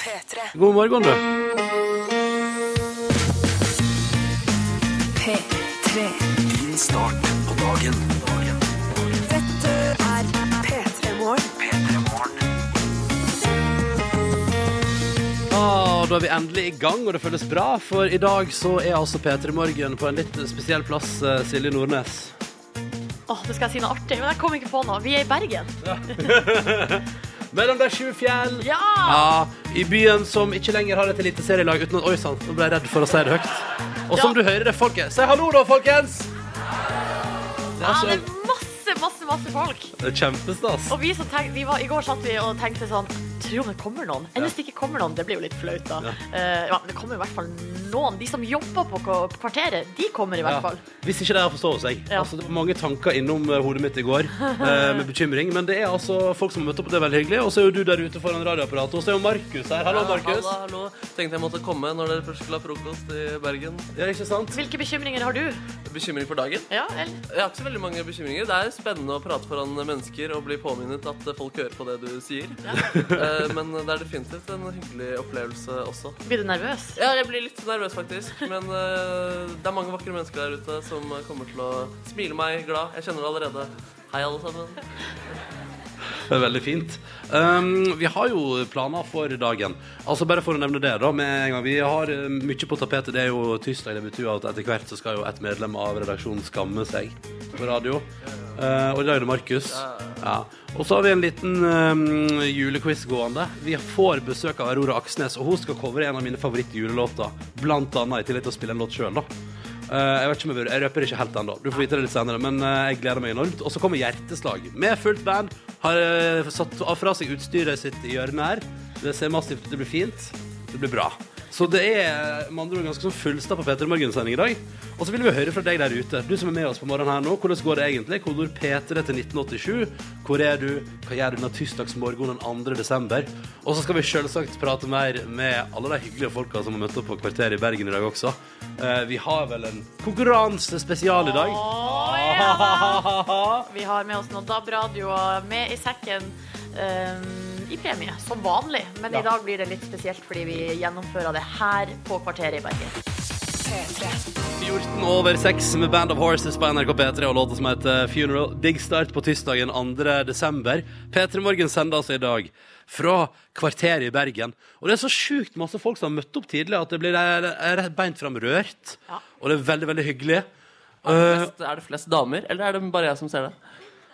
P3. God morgen, du. P3. Din start på dagen. dagen. Dette er P3 Morgen. Ah, da er vi endelig i gang, og det føles bra. For i dag så er altså P3 Morgen på en litt spesiell plass, eh, Silje Nordnes. Åh, nå skal jeg si noe artig, men jeg kom ikke på noe. Vi er i Bergen. Mellom de sju fjell. Ja! Ja, I byen som ikke lenger har et eliteserielag uten at Oi sann, nå ble jeg redd for å si det høyt. Og som du hører det folket. Si hallo, da, folkens! Det er, Ja, det er masse, masse, masse folk. det er kjempestas. Og vi som tenk, vi var, I går satt vi og tenkte sånn Tror det kommer noen. Enn hvis det ikke kommer noen, det blir jo litt flaut, da. Ja. Uh, ja, men det kommer i hvert fall noen. De som jobber på kvarteret, de kommer i hvert Ja. fall. Hvis ikke det har forstått seg. Ja. Altså, det var mange tanker innom eh, hodet mitt i går uh, med bekymring. Men det er altså folk som har møtt opp, og det er veldig hyggelig. Og så er jo du der ute foran radioapparatet. Og så er jo Markus her. Hallo, Markus. Hallo, hallo. Tenkte jeg måtte komme når dere først skulle ha frokost i Bergen. Ja, ikke sant? Hvilke bekymringer har du? Bekymring for dagen? Ja, eller? Jeg har ikke så veldig mange bekymringer. Det er spennende å prate foran mennesker og bli påminnet at folk hører på det du sier. Eh, Men det er definitivt en hyggelig opplevelse også. Blir du nervøs? Ja, jeg blir litt nervøs faktisk, men eh, det er mange vakre mennesker der ute som kommer til å smile meg glad. Jeg kjenner det allerede. Hei, alle sammen. Det er veldig fint. Um, vi har jo planer for dagen. Altså Bare for å nevne det, da. med en gang Vi har uh, mye på tapetet. Det er jo tirsdag. Det betyr at etter hvert så skal jo et medlem av redaksjonen skamme seg på radio. Uh, og i dag er det Markus. Ja. Og så har vi en liten um, julequiz gående. Vi får besøk av Aurora Aksnes, og hun skal covre en av mine favorittjulelåter. Blant annet i tillegg til å spille en låt sjøl, da. Eh, jeg vet ikke om jeg, burde. jeg røper ikke helt ennå. Du får vite det litt senere, men eh, jeg gleder meg enormt. Og så kommer Hjerteslag med fullt band. Har uh, satt fra seg utstyret sitt i hjørnet her. Det ser massivt ut. Det blir fint. Det blir bra. Så det er med andre ord ganske sånn fullstappa Peter Morgen-sending i dag. Og så vil vi høre fra deg der ute. Du som er med oss på morgenen her nå. Hvordan går det egentlig? Kodord P3 til 1987. Hvor er du? Hva gjør du denne tirsdagsmorgenen den 2. desember? Og så skal vi selvsagt prate mer med alle de hyggelige folka som har møtt opp på kvarteret i Bergen i dag også. Eh, vi har vel en konkurransespesial i dag. Å, ja. Vi har med oss noen DAB-radioer med i sekken eh, i premie, som vanlig. Men Ja. i dag blir det litt spesielt fordi vi gjennomfører det her på kvarteret i Bergen. 14 over 6 med Band of Horses på NRK P3 og låta som heter Funeral. Digg start på tirsdagen 2. desember. P3 Morgen sender altså i dag fra kvarteret i Bergen. Og det er så sjukt masse folk som har møtt opp tidlig at det blir eh, beint fram rørt. Ja. Og det er veldig, veldig hyggelig. Er det, Eh, flest, er det flest damer, eller er det bare jeg som ser det?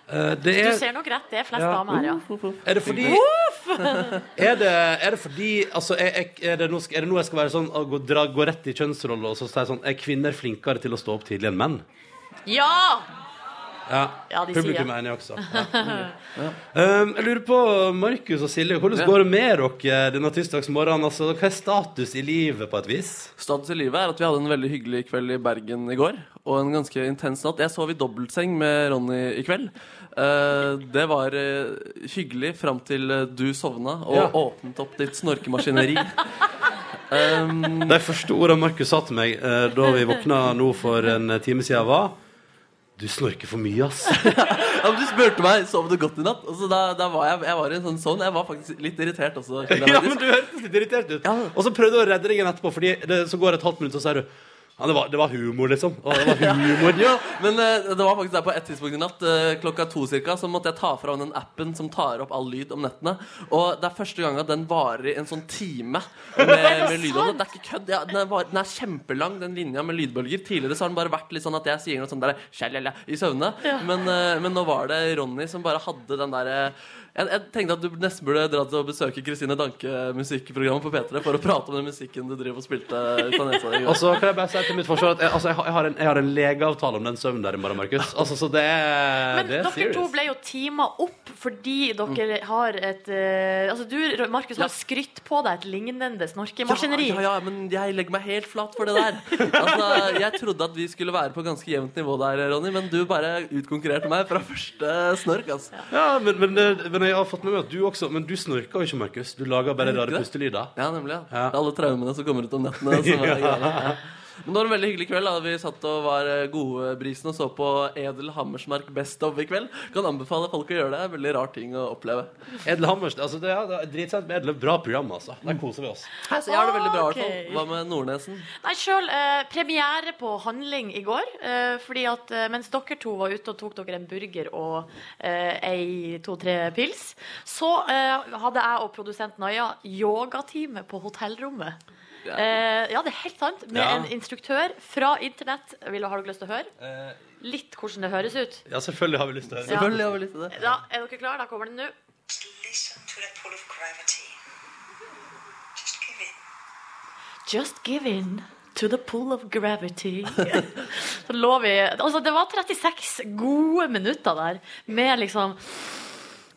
Eh, det Du er ser nok rett, det er flest Ja. damer her, ja. Er det fordi er det, er det fordi altså, er, er, det nå, er det nå jeg skal være sånn gå, dra, gå rett i kjønnsrolle og så si sånn Er kvinner flinkere til å stå opp tidlig enn menn? Ja! Ja, Ja, de publikum sier. er enig også. Ja. Um, jeg lurer på, Markus og Silje, hvordan går det med dere denne tirsdagsmorgenen? Altså, hva er status i livet, på et vis? Status i livet er at vi hadde en veldig hyggelig kveld i Bergen i går. Og en ganske intens natt. Jeg sov i dobbeltseng med Ronny i kveld. Uh, det var uh, hyggelig fram til eh, du sovna og Ja. åpnet opp ditt snorkemaskineri. um, De første ordene Markus sa til meg eh, da vi våkna nå for en time siden, var Du snorker for mye, ass. ja, men du spurte meg sov du godt i natt. Og så da, da var jeg, jeg var i en sånn sånn. Jeg var faktisk litt irritert også. ja, men du hørtes litt irritert ut. Ja. Og så prøvde jeg å redde deg igjen etterpå, Fordi det, så går det et halvt minutt, og så er du ja, det var, det var humor, liksom. Det var humor. Ja, men eh, det var faktisk der på et tidspunkt i natt, eh, klokka to cirka, så måtte jeg ta fra den appen som tar opp all lyd om nettene. Og det er første gang at den varer i en sånn time med, med lyd det. Er ikke kødd. Ja, den, er den er kjempelang, den linja med lydbølger. Tidligere så har den bare vært litt sånn at jeg sier noe sånt der i søvne. Men, eh, men nå var det Ronny som bare hadde den derre jeg, jeg tenkte at du nesten burde dra til å besøke Kristine Danke musikkprogrammet på P3 for å prate om den musikken du driver og spilte ut av nesa di. Og så kan jeg bare si til mitt forsvar at jeg, altså, jeg, har- en, jeg har en legeavtale om den søvnen der i morgen, Markus. Altså, så det er, Men det er dere serious. to ble jo teama opp fordi dere har et uh, Altså du, Markus, har Ja. skrytt på deg et lignende snorkemaskineri. Ja, ja, ja, men jeg legger meg helt flat for det der. Altså, Jeg trodde at vi skulle være på ganske jevnt nivå der, Ronny, men du bare utkonkurrerte meg fra første snork. altså. Ja, men, men, det- men jeg har fått med meg at du også Men du snorker jo ikke, Markus. Du lager bare rare pustelyder. Ja, nemlig. ja. Ja. Det er alle traumene som kommer ut om nettene. Som er greia. Men det var en veldig hyggelig kveld. da Vi satt og var eh, gode brisen og så på Edel Hammersmark Best of i kveld. Kan anbefale folk å gjøre det. Veldig rar ting å oppleve. Edel Hammers, altså det, er- det er dritsent med Edel. Bra program, altså. Der koser vi oss. Hei, så jeg har det veldig bra, i hvert fall. Hva med Nordnesen? Nei, sjøl eh, premiere på Handling i går. Eh, fordi at eh, mens dere to var ute og tok dere en burger og eh, ei, to-tre pils, så eh, hadde jeg og produsent Naja yogatime på hotellrommet. Eh, ja, det er helt sant. Med Ja. en instruktør fra internett. Vil, har du lyst til å høre? Eh, Litt hvordan det høres ut. Ja, selvfølgelig har vi lyst til å høre. Selvfølgelig har vi lyst til det. Ja, er dere klare? Da kommer den nå. Listen to the pull of gravity. Just give in. Just give in to the pull of gravity. Så lå vi Altså, det var 36 gode minutter der med liksom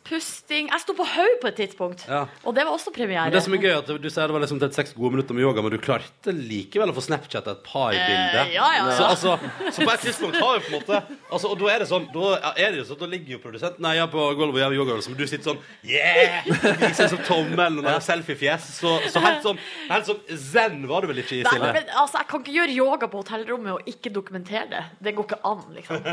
pusting Jeg sto på haug på et tidspunkt, Ja. og det var også premiere. Men det som er gøy, er at du sier det var liksom 36 gode minutter med yoga, men du klarte likevel å få Snapchat et par-bilde. Eh, ja, ja, ja. Så, altså, så på et tidspunkt har vi på en måte altså, Og da er det sånn Da, er det jo sånn, da ligger jo produsenten Nei, jeg er på gulvet og gjør yoga, men du sitter sånn Yeah! Viser som tommelen og ja. selfiefjes. Så, så helt sånn Helt sånn zen var du vel ikke i, Nei, Silje? men, altså, jeg kan ikke gjøre yoga på hotellrommet og ikke dokumentere det. Det går ikke an, liksom.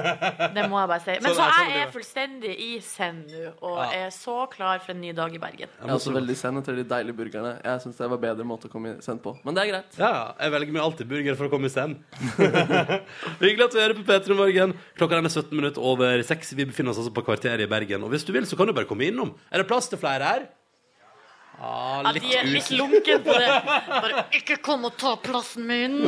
Det må jeg bare si. Men Så så er- sånn jeg er fullstendig i zen nå, og er så klar for en ny dag i Bergen. Jeg er også veldig send etter de deilige burgerne. Jeg synes det var bedre måte å komme send på. Men det er greit. Ja. Jeg velger meg alltid burger for å komme i stand. Hyggelig at du hører på P3 Morgen. Klokka den er 17 minutter over 6. Vi befinner oss altså på kvarteret i Bergen. Og hvis du vil, så kan du bare komme innom. Er det plass til flere her? Ah, Ja, de er litt lunken på det. Bare 'ikke kom og ta plassen min'.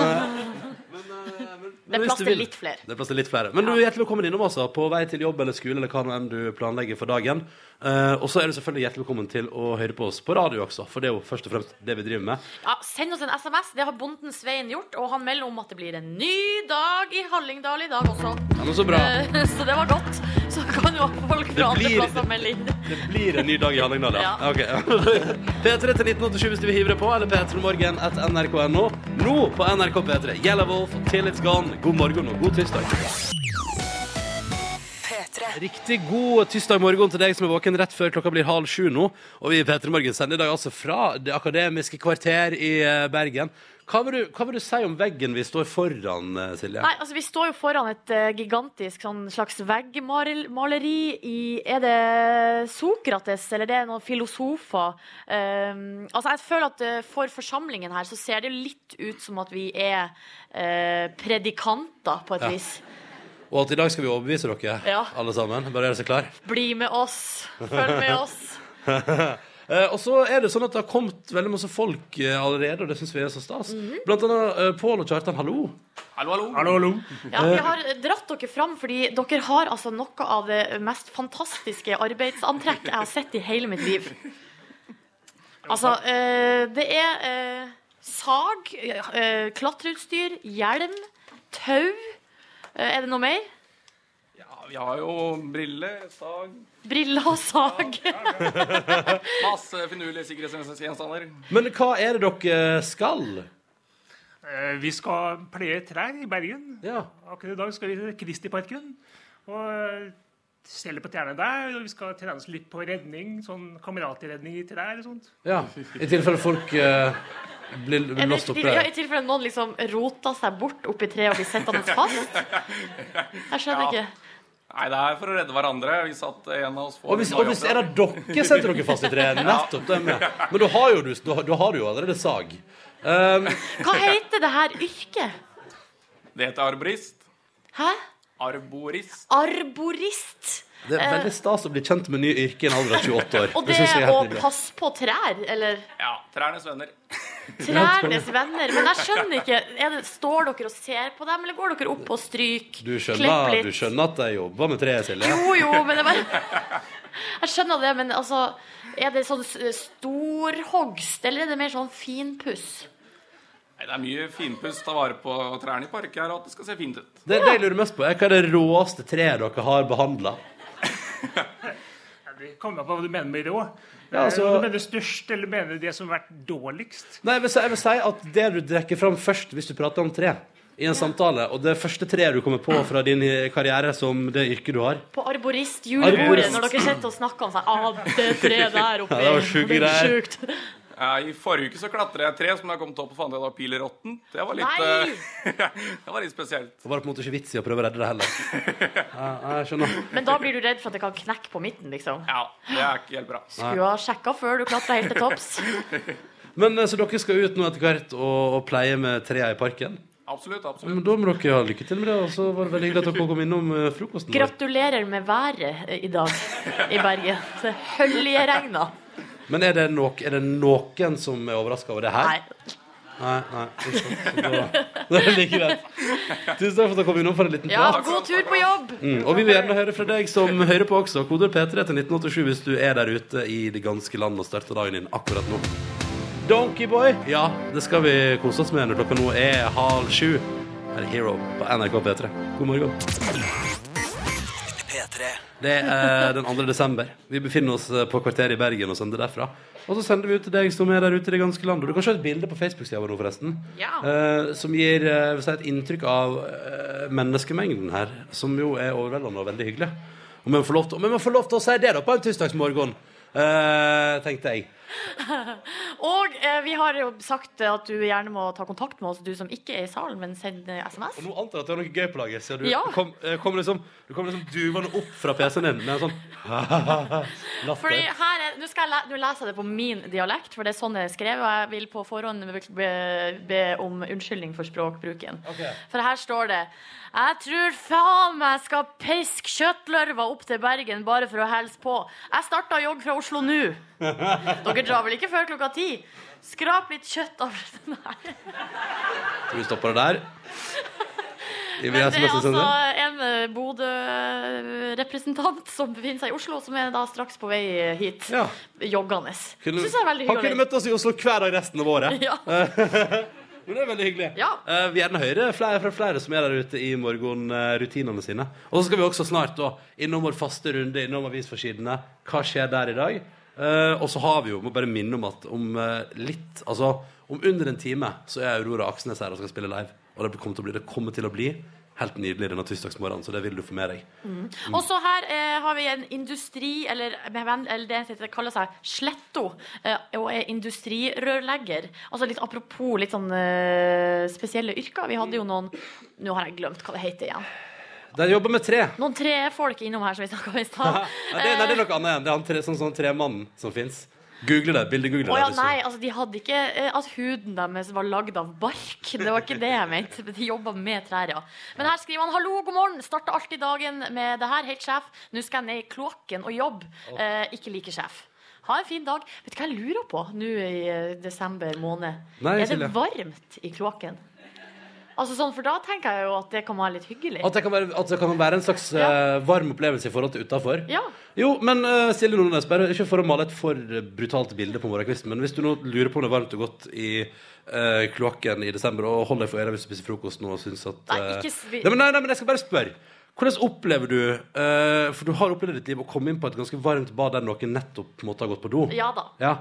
Det er plass til litt flere. Det er plass til litt flere. Men du er hjertelig velkommen innom altså, på vei til jobb eller skole eller hva nå enn du planlegger for dagen. Eh, og så er du selvfølgelig hjertelig velkommen til å høre på oss på radio også, for det er jo først og fremst det vi driver med. Ja, send oss en SMS. Det har bonden Svein gjort. Og han melder om at det blir en ny dag i Hallingdal i dag også. Ja, men så bra. Eh, Så det var godt. Så jo folk fra andre blir- plasser melde inn. Det blir en ny dag i Hallingdal, ja. Ja. Ok. P3 til 1987 hvis du vil hive deg på, eller p3morgen etter nrk.no. Nå på NRK P3. Yellow Wolf, Till It's Gone. God morgen og god tirsdag. Riktig god tirsdag morgen til deg som er våken rett før klokka blir halv sju nå. Og vi i P3 Morgen sender i dag altså fra Det akademiske kvarter i eh, Bergen. Hva vil, du, hva vil du si om veggen vi står foran, eh, Silje? Nei, altså Vi står jo foran et uh, gigantisk sånn slags veggmaleri i Er det Sokrates, eller det er noen filosofer? Um, altså Jeg føler at uh, for forsamlingen her så ser det litt ut som at vi er uh, predikanter, på et Ja. vis. Og at i dag skal vi overbevise dere, Ja. alle sammen. Bare gjøre seg klar. Bli med oss. Følg med oss. Eh, og så er det sånn at det har kommet veldig masse folk eh, allerede, og det syns vi er så stas. Blant annet eh, Pål og Kjartan, hallo. Hallo, hallo. Ja, Vi har dratt dere fram fordi dere har altså noe av det mest fantastiske arbeidsantrekk jeg har sett i hele mitt liv. Altså, eh, det er eh, sag, eh, klatreutstyr, hjelm, tau. Eh, er det noe mer? Vi har jo briller, sag, Briller og sag. masse finurlige sikkerhetsgjenstander. Men hva er det dere skal? Eh, Vi skal pleie trær i Bergen. Ja. Akkurat i dag skal vi til Kristiparken og eh, stelle på trærne der. Og vi skal trene oss litt på redning, sånn kameratredning i trær og sånt. ja. I tilfelle folk eh, blir Er det, låst oppe. ja, I tilfelle noen liksom roter seg bort oppi treet og blir sittende fast. Jeg skjønner Ja. ikke. Nei, det er for å redde hverandre. Hvis at en av oss får Og hvis, en og hvis er det dere setter dere fast i treet? Nettopp. Det med. Men da har, jo du, da, da har du jo allerede sag. Um, Hva heter det her yrket? Det heter arborist. Hæ? Arborist. Arborist. det er veldig stas å bli kjent med nye yrker i en alder av 28 år. Og det det å passe på trær, eller Ja, trærnes venner. Trærnes venner. Men jeg skjønner ikke. Er det, står dere og ser på dem, eller går dere opp og stryker? Du skjønner, litt? du skjønner at jeg jobber med treet, Silje? Jo, jo, men det bare Jeg skjønner det, men altså Er det sånn storhogst, eller er det mer sånn finpuss? Nei, det er mye finpuss. Ta vare på trærne i parken her, og at det skal se fint ut. Det, det jeg lurer mest på, er hva er det råeste treet dere har behandla? Kommer an på hva du mener med rå. Ja, altså- Du mener størst, eller mener det som har vært dårligst? Nei, jeg vil, si, jeg vil si at det du trekker fram først hvis du prater om tre i en samtale, og det første treet du kommer på fra din karriere som det yrket du har På arborist-julebordet, når dere sitter og snakker om seg, ah, det treet der oppe Ja, det var sjukt. Ja, I forrige uke så klatra jeg tre som jeg kom opp og fant ut var. Det var litt, Nei! eh, det var litt spesielt. Det var på en måte ikke vits i å prøve å redde det heller. Ja, jeg skjønner. Men da blir du redd for at det kan knekke på midten, liksom. Ja, det er ikke helt bra. Skulle ha sjekka før du klatra helt til topps. Men eh, Så dere skal ut nå etter hvert og, og pleie med trea i parken? Absolutt, absolutt. Men. Da må dere ha lykke til med det. Og så var det veldig hyggelig at dere kom innom eh, frokosten. Gratulerer med været i dag i Bergen. Det høljeregna. Men er det, nok, er det noen som er overraska over det her? Nei. Nei. nei, Det da, er det like greit. Tusen takk for at du kom innom for en liten Ja, god tur på jobb! Mm, og vi vil gjerne høre fra deg som hører på også. Koder P3 til 1987 hvis du er der ute i det ganske land og starter dagen din akkurat nå. Donkeyboy. Ja, det skal vi kose oss med når klokka nå er halv sju. Her er Hero på NRK P3. God morgen. P3. Det er den 2. desember. Vi befinner oss eh, på kvarteret i Bergen og sender derfra. Og så sender vi ut til deg som er der ute i det ganske land. Og du kan se et bilde på Facebook-sida vår nå, forresten. Ja. uh, som gir uh, si, et inntrykk av uh, menneskemengden her, som jo er overveldende og veldig hyggelig. Om vi får lov til, men vi får lov til å si det da på en tirsdagsmorgen, tenkte jeg. Og eh, vi har jo sagt at du gjerne må ta kontakt med oss, du som ikke er i salen, men send eh, SMS. Og nå antar jeg at du har noe gøy på laget. Så du Ja. kom, eh, kom liksom, du kom liksom duvende opp fra PC-en din med en sånn latter. Fordi her er, Nå skal jeg le, nå leser jeg det på min dialekt, for det er sånn det er skrevet. Og jeg vil på forhånd be, be, be om unnskyldning for språkbruken. Ok. For her står det Jeg tror faen meg skal piske kjøttlørva opp til Bergen bare for å hilse på. Jeg starta å jogge fra Oslo nå. Dere drar vel ikke før klokka ti? Skrap litt kjøtt av Nei. Så vi stopper det der? Men det er altså en eh, Bodø-representant som befinner seg i Oslo, som er da straks på vei hit. Ja. Joggende. Kunne- Syns jeg er veldig hyggelig. Han kunne møtt oss i Oslo hver dag resten av året. Ja. Men det er veldig hyggelig. Ja. Uh, vi gjerne hører flere fra flere som er der ute i morgenrutinene sine. Og så skal vi også snart da innom vår faste runde innom avisforsidene. Hva skjer der i dag? Eh, og så har vi jo, må bare minne om at om eh, litt, altså om under en time så er Aurora Aksnes her og skal spille live. Og det kommer til å bli, det kommer til å bli helt nydelig denne tirsdagsmorgenen, så det vil du få med deg. Og så her eh, har vi en industri, eller, eller det heter, kaller seg Sletto, eh, og er industrirørlegger. Altså litt apropos litt sånn eh, spesielle yrker. Vi hadde jo noen Nå har jeg glemt hva det heter igjen. De jobber med tre. Noen trefolk innom her som vi snakka om i stad. Nei, det, nei, det er noe annet. Det er han tre, sånn, sånn tremannen som fins. Google det. Bildegoogler Å det. ja, det. nei, altså de hadde ikke eh, at huden deres var lagd av bark. Det var ikke det jeg mente. De jobba med trær, ja. Men her skriver han 'hallo, god morgen'. Starter alltid dagen med det her. Helt sjef. Nå skal jeg ned i kloakken og jobbe. Eh, ikke like sjef. Ha en fin dag. Vet du hva jeg lurer på nå i eh, desember måned? Nei, er det varmt i kloakken? Altså sånn, For da tenker jeg jo at det kan være litt hyggelig. At det kan være, at det kan være en slags Ja. eh, varm opplevelse i forhold til utafor. Ja. Jo, men uh, Silje Nordnes, bare ikke for å male et for brutalt bilde på morgenkvisten, men hvis du nå lurer på om det er varmt og godt i uh, kloakken i desember, og holder deg for øret hvis du spiser frokost nå og syns at Nei, eh, ikke svi- nei, nei, nei, men jeg skal bare spørre. Hvordan opplever du uh, For du har opplevd i ditt liv å komme inn på et ganske varmt bad der noen nettopp måtte ha gått på do. Ja da. Ja.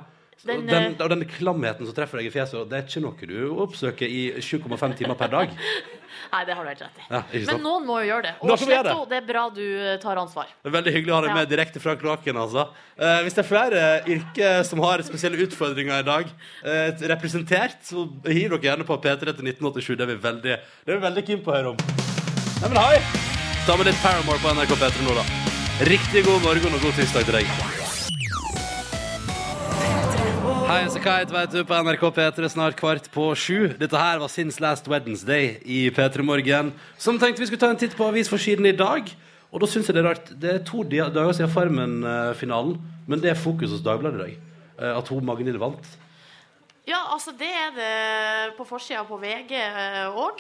Den, Den, eh, og den klamheten som treffer deg i fjeset, det er ikke noe du oppsøker i 7,5 timer per dag. Nei, det har du helt rett i. Ja. Men noen må jo gjøre det. Og gjøre Sletto, det er bra du eh, tar ansvar. Det veldig hyggelig å ha deg Ja. med direkte fra kloakken. Altså. Eh, hvis det er flere yrker som har spesielle utfordringer i dag, eh, representert, så hiv dere gjerne på P3 til 1987. Det er vi veldig, det er vi veldig keen på å høre om. Nei, men hei! Ta med litt Paramore på NRK P3 nå, da. Riktig god morgen og god tirsdag til deg. Så Kite, vet du, på NRK P3 snart kvart på sju. Dette her var Since Last Wednesday i P3 Morgen, som tenkte vi skulle ta en titt på avisforsiden i dag. Og da syns jeg det er rart. Det er to dager siden Farmen-finalen, men det er fokus hos Dagbladet i dag. Eh, At hun Magnhild vant. Ja, altså det er det på forsida på VG òg.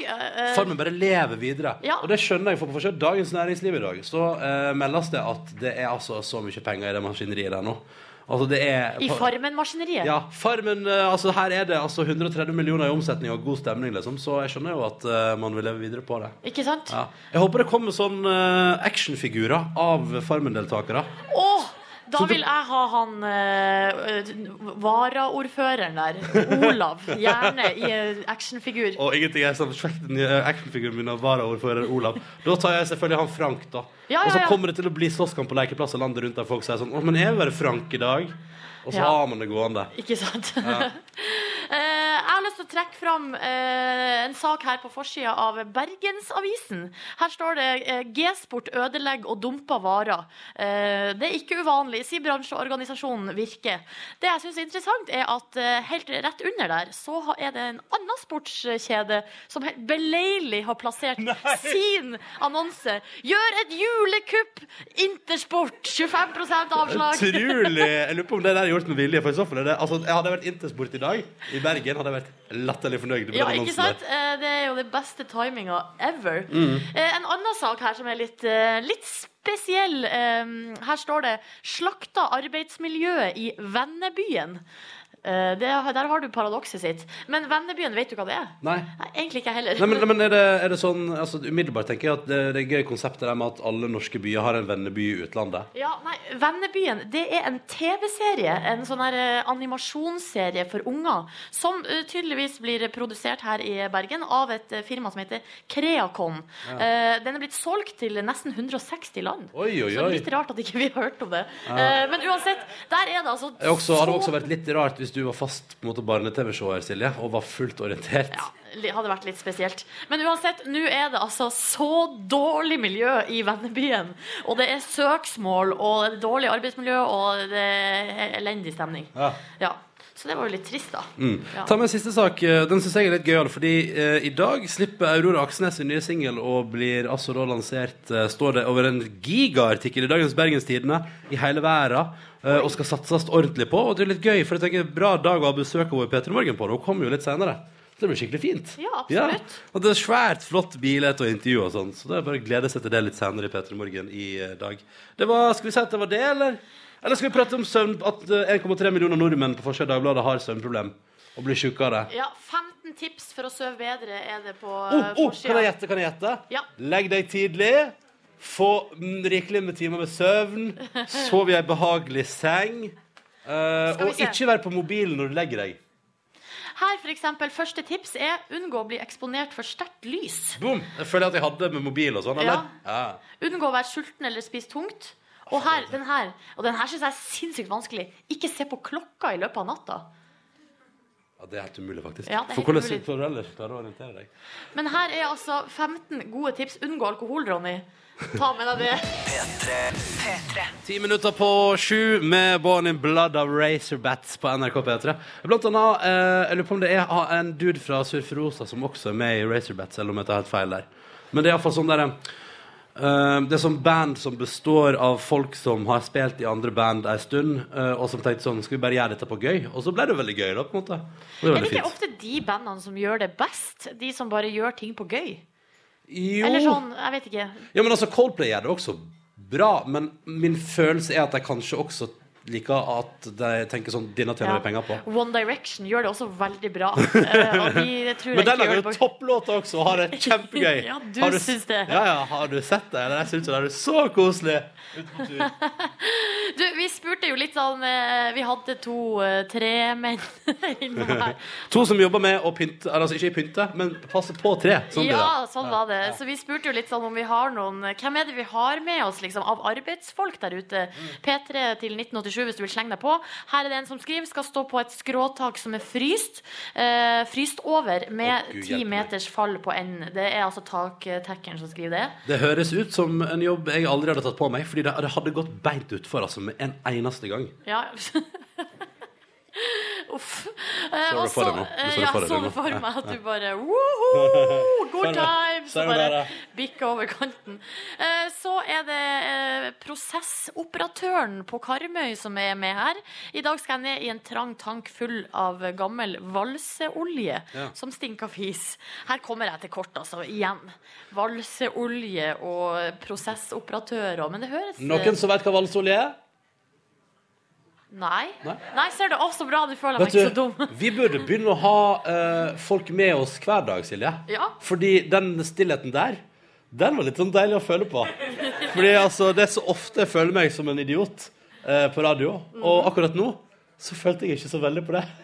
Farmen bare lever videre. Ja. Og det skjønner jeg, for på forsiden av Dagens Næringsliv i dag så uh, meldes det at det er altså så mye penger i det maskineriet der nå. Altså det er I Farmen-maskineriet. Ja, Farmen, eh, altså her er det altså 130 millioner i omsetning og god stemning, liksom. Så jeg skjønner jo at uh, man vil leve videre på det. Ikke sant? Ja. Jeg håper det kommer sånn uh, actionfigurer av Farmen-deltakere. Åh, Da vil jeg ha han uh, varaordføreren der. Olav. Gjerne i actionfigur. Og ingenting er som actionfiguren min av varaordfører Olav. Da tar jeg selvfølgelig han Frank, da. Ja, Og så ja, ja. kommer det til å bli slåsskamp på lekeplasser landet rundt der folk sier sånn Å, men er det bare Frank i dag? Og så har man det gående. Ikke sant? Eh, jeg har lyst til å trekke fram eh, en sak her på forsida av Bergensavisen. Her står det eh, 'G-sport ødelegger og dumper varer'. Eh, det er ikke uvanlig, sier bransjeorganisasjonen Virke. Det jeg syns er interessant, er at helt rett under der så er det en annen sportskjede som helt beleilig har plassert sin annonse. 'Gjør et julekupp! Intersport! 25 avslag'. Utrolig! Jeg lurer på om det der er gjort med vilje. For i så fall er det Altså, jeg hadde vært Intersport i dag, i Bergen, hadde jeg vært latterlig fornøyd med Ja, den ikke annonsen sant? der. Eh, Det er jo det beste timinga ever. Mm. Eh, En annen sak her som er litt, eh, litt spesiell. Her står det 'Slakta arbeidsmiljøet i vennebyen'. Eh, Det, der har du paradokset sitt. Men vennebyen, vet du hva det er? Nei. Nei, egentlig ikke jeg heller. Nei, men, men er, det, er det sånn altså, Umiddelbart tenker jeg at det, det er gøy konseptet der med at alle norske byer har en venneby i utlandet. Ja, nei, Vennebyen det er en TV-serie, en sånn her eh, animasjonsserie for unger, som eh, tydeligvis blir produsert her i Bergen av et firma som heter Kreakon. Eh, den er blitt solgt til nesten 160 land. Oi, oi, oi. Så litt rart at ikke vi har hørt om det. Eh, men uansett, der er det altså Det også, hadde også vært litt rart hvis du var fast på en måte barne-TV-seer, Silje, og var fullt orientert. Ja, det hadde vært litt spesielt. Men uansett, nå er det altså så dårlig miljø i vennebyen. Og det er søksmål, og det er dårlig arbeidsmiljø, og det er elendig stemning. Ja. Ja. Så det var jo litt trist, da. Mm. Ja. Ta med en siste sak. Eh, Den syns jeg er litt gøyal, fordi eh, i dag slipper Aurora Aksnes sin nye singel og blir altså da lansert eh, Står det over en gigaartikkel i dagens Bergenstidene i hele verden. eh, og skal satses ordentlig på. Og det er litt gøy, for jeg tenker bra dag å ha besøk av P3 Morgen på. Hun kommer jo litt senere. Så det blir skikkelig fint. Ja, absolutt. Og det er svært flott bilde og intervju og sånn, så det er bare å glede seg til det litt senere i P3 Morgen i eh, dag. Det var, Skal vi si at det var det, eller? Eller skal vi prate om søvn, at eh, 1,3 millioner nordmenn på forsida av Dagbladet har søvnproblem og blir sjuke av det? Ja, 15 tips for å sove bedre er det på Oh, oh, oh, kan jeg gjette? Kan jeg gjette? Ja. Legg deg tidlig. Få mm, rikelig med timer med søvn. Sov i ei behagelig seng. Uh, og se. ikke vær på mobilen når du legger deg. Her, for eksempel, første tips er unngå å bli eksponert for sterkt lys. Boom! Jeg føler at jeg hadde med mobil og sånn, eller? Ja. Unngå å være sulten eller spise tungt. Og her, den her, og den her syns jeg er sinnssykt vanskelig. Ikke se på klokka i løpet av natta. ja, det er helt umulig, faktisk. Ja, For hvordan skal du ellers klare å orientere deg? Men her er altså 15 gode tips. Unngå alkohol, Ronny. Ta med deg det. Ti minutter på sju med Born in Blood av Razorbats på NRK P3. Blant annet, eh, jeg lurer på om det er en dude fra Surferosa som også er med i Razorbats, eller om jeg tar helt feil der. Men det er iallfall sånn derre eh, Det er sånn band som består av folk som har spilt i andre band ei stund, eh, og som tenkte sånn Skal vi bare gjøre dette på gøy? Og så ble det veldig gøy, da, på en måte. Det er Er det ikke ofte de bandene som gjør det best? De som bare gjør ting på gøy? Jo. Eller sånn, jeg vet ikke. Ja, men altså, Coldplay gjør det også bra, men min følelse er at de kanskje også liker at de tenker sånn Denne tjener vi penger på. One Direction gjør det også veldig bra. Eh, og de Men den lager jo topplåter også og har det kjempegøy. Ja, du Har syns det. Ja, ja, har du sett det? Eller jeg syns det er så koselig. Ute på tur. Du, vi spurte jo litt sånn eh, Vi hadde to-tre menn innom her. To som jobber med å pynte, altså ikke pynte, men passe på tre. Sånn Ja, sånn var det. Så vi spurte jo litt sånn om vi har noen Hvem er det vi har med oss liksom, av arbeidsfolk der ute? Mm. P3 til 1987 hvis du vil slenge deg på. Her er det en som skriver skal stå på et skråtak som er fryst. Uh, fryst over med ti oh, meters fall på enden. Det er altså taktekkeren som skriver det. Det høres ut som en jobb jeg aldri hadde tatt på meg, fordi det, det hadde gått beint utfor altså, med en eneste gang. Ja. Uff. Eh, Så du for deg så- nå? Du eh, Ja, for meg at du bare! Good times! Og bare Sayonara. bikka over kanten. Eh, Så er det eh, prosessoperatøren på Karmøy som er med her. I dag skal jeg ned i en trang tank full av gammel valseolje Ja. som stinker fis. Her kommer jeg til kort, altså. Igjen. Valseolje og prosessoperatører. Men det høres eh, Noen som vet hva valseolje er? Nei. Nei? Nei, ser du. Å, så bra. Du føler meg ikke så dum. vi burde begynne å ha uh, folk med oss hver dag, Silje. Ja. Fordi den stillheten der, den var litt sånn deilig å føle på. Fordi altså, det er så ofte jeg føler meg som en idiot. uh, på radio. Og akkurat nå så følte jeg ikke så veldig på det.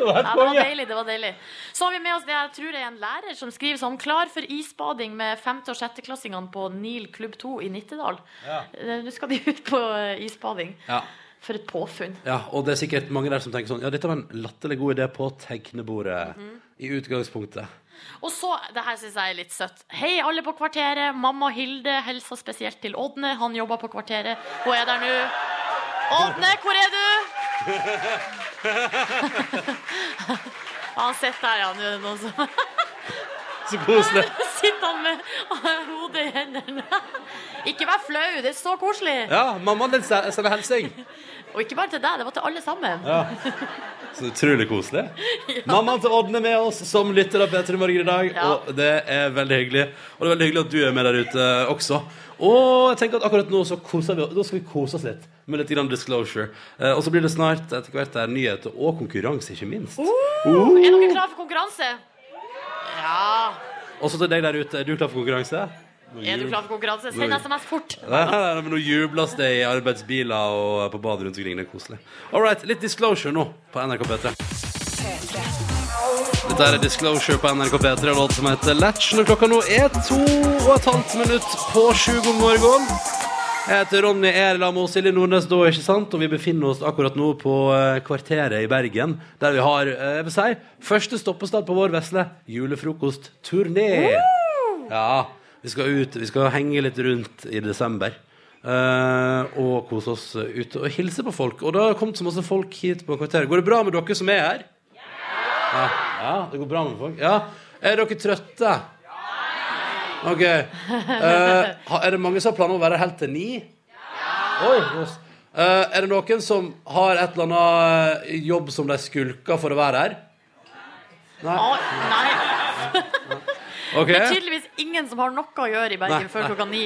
Det var Ja, det var deilig. det var deilig Så har vi med oss det jeg tror er en lærer som skriver sånn Klar for isbading med femte- og sjetteklassingene på Nil klubb 2 i Nittedal. Ja. Eh, Nå skal de ut på isbading. Ja. For et påfunn. Ja, og det er sikkert mange der som tenker sånn Ja, dette var en latterlig god idé på tegnebordet i utgangspunktet. Og så, det her syns jeg er litt søtt. Hei, alle på Kvarteret. Mamma Hilde hilser spesielt til Ådne. Han jobber på Kvarteret. Hun er der nå. Ådne, hvor er du? Han sitter der, ja. Nå noen som Så koselig. Sitter han med hodet i hendene. Ikke vær flau, det er så koselig. Ja, mammaen din se- sender hilsing. Og ikke bare til deg, det var til alle sammen. Ja. Så utrolig koselig. Mammaen til Ådne er med oss som lytter av P3 Morgen i dag. Ja. Og det er veldig hyggelig. Og det er veldig hyggelig at du er med der ute også. Og jeg tenker at akkurat nå så koser vi Nå skal vi kose oss litt med litt grann disclosure. Eh, og så blir det snart etter hvert der nyheter og konkurranse, ikke minst. Er dere klare for konkurranse? Ja. Og så til deg der ute, er du klar for konkurranse? Er du klar for konkurranse? Send SMS fort. Nei, nei, nei, men Nå jubles det i arbeidsbiler og på badet rundt omkring. Det er koselig. All right, litt disclosure nå på NRK P3. Dette er Disclosure på NRK P3, en låt som heter Latch. Når klokka nå er to og et halvt minutt på sju god morgen. Jeg heter Ronny Erlam og Silje Nordnes da, ikke sant? Og vi befinner oss akkurat nå på eh, Kvarteret i Bergen, der vi har eh, jeg vil si, første stoppestad på vår vesle julefrokostturné. Ja, vi skal ut, vi skal henge litt rundt i desember. Uh, og kose oss ute og hilse på folk. Og det har kommet så masse folk hit på kvarteret. Går det bra med dere som er her? Ja, ja det går bra med folk. Ja. Er dere trøtte? Ok. Eh, er det mange som har planer om å være her helt til ni? Oi, jøss. Eh, er det noen som har et eller annet eh, jobb som de skulker for å være her? Å, nei. Ok. Det er tydeligvis ingen som har noe å gjøre i Bergen Nei, før nei. klokka ni.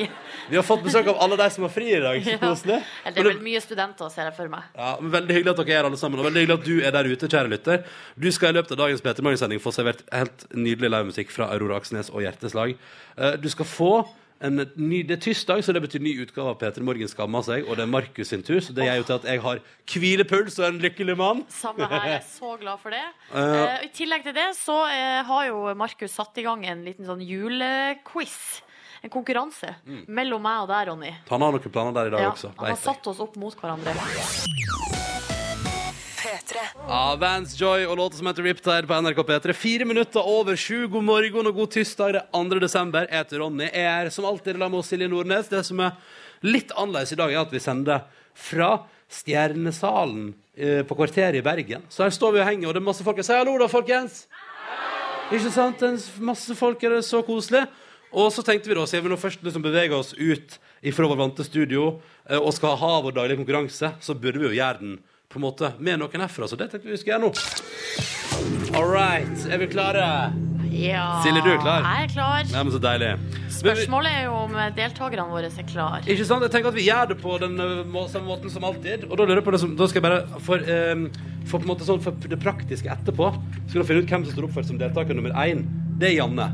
Vi har fått besøk av alle de som har fri i dag. Så Ja. koselig. Det er vel mye studenter, ser jeg for meg. Ja, men Veldig hyggelig at dere er her alle sammen, og veldig hyggelig at du er der ute, kjære lytter. Du skal i løpet av dagens Peter Magnus-sending få servert helt nydelig livemusikk fra Aurora Aksnes og Hjerteslag. Eh, Du skal få ny, Det er tirsdag, så det betyr ny utgave av Peter Morgen skammer seg, og det er Markus sin tur, så det gjør jo til at jeg har hvilepuls og en lykkelig mann. Samme her, jeg er så glad for det. Uh, uh, I tillegg til det så uh, har jo Markus satt i gang en liten sånn julequiz. En konkurranse mellom meg og deg, Ronny. Han har noen planer der i dag Ja, også. han har satt oss opp mot hverandre. P3. Ja, Vance Joy og låta som heter Riptide på NRK P3. Fire minutter over sju. God morgen og god tirsdag. Det er 2. desember. Jeg heter Ronny. Jeg er som alltid sammen med Silje Nordnes. Det som er litt annerledes i dag, er at vi sender fra Stjernesalen eh, på Kvarteret i Bergen. Så her står vi og henger, og det er masse folk. Si hallo, da, folkens! Ikke sant? Det er masse folk her, det er så koselig. Og så tenkte vi da, siden vi nå først liksom beveger oss ut ifra vår vante studio eh, og skal ha vår daglige konkurranse, så burde vi jo gjøre den på en måte med noen herfra. Så det tenkte vi vi skulle gjøre nå. All right. Er vi klare? Ja, Silje, du er klar? Jeg er klar. Ja, men Så deilig. Spørsmålet er jo om deltakerne våre er klar. Ikke sant? Jeg tenker at vi gjør det på den eh, må, samme måten som alltid. Og da lurer jeg på det som, da skal jeg bare for, eh, for, på en måte sånn, for det praktiske etterpå skal du finne ut hvem som står oppført som deltaker nummer én. Det er Janne.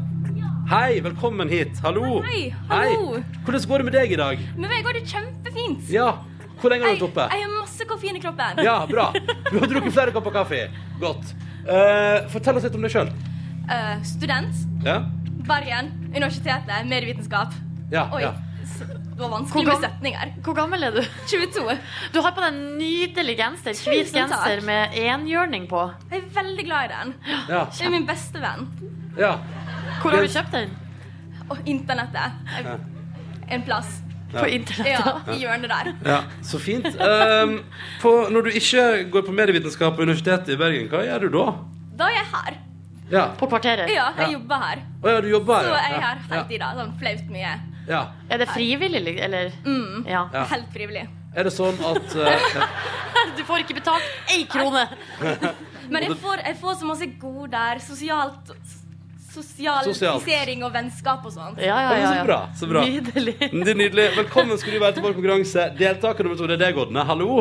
Hei, velkommen hit. Hallo. Hei, hallo. Hvordan går det med deg i dag? Med meg går det kjempefint. Ja. Hvor lenge har du vært oppe? jeg har masse koffein i kroppen. Ja, bra. Du har drukket flere kopper kaffe. Godt. Eh, fortell oss litt om deg sjøl. Eh, student. Ja? Bergen. Universitetet. Medievitenskap. Ja, Oi, ja. det var vanskelig med setninger. Hvor gammel er du? 22. Du har på deg en nydelig genser. Hvit genser med enhjørning på. Jeg er veldig glad i den. Ja. Det er min beste venn. ja. Hvor har du kjøpt den? Oh, internettet. Jeg, en plass. På internett. Ja, i hjørnet der. ja. Så fint. Um, på, når du ikke går på medievitenskap på Universitetet i Bergen, hva gjør du da? Da er jeg her. Ja. På kvarteret. Ja, jeg Ja. jobber her. Oh, ja, du jobber her, Så ja. er jeg ja. her hele tida. Sånn flaut mye. Ja. Er det frivillig, eller? Mm. Ja. Ja. Helt frivillig. Er det sånn at uh. Du får ikke betalt ei krone! Men jeg får, jeg får så masse goder. Sosialt Sosialisering og vennskap og sånt. Ja, ja, ja, Så bra. så bra. Nydelig. Det er nydelig. Velkommen skal du være til vår konkurranse. Deltaker nummer to, det er deg, Odne. Hallo.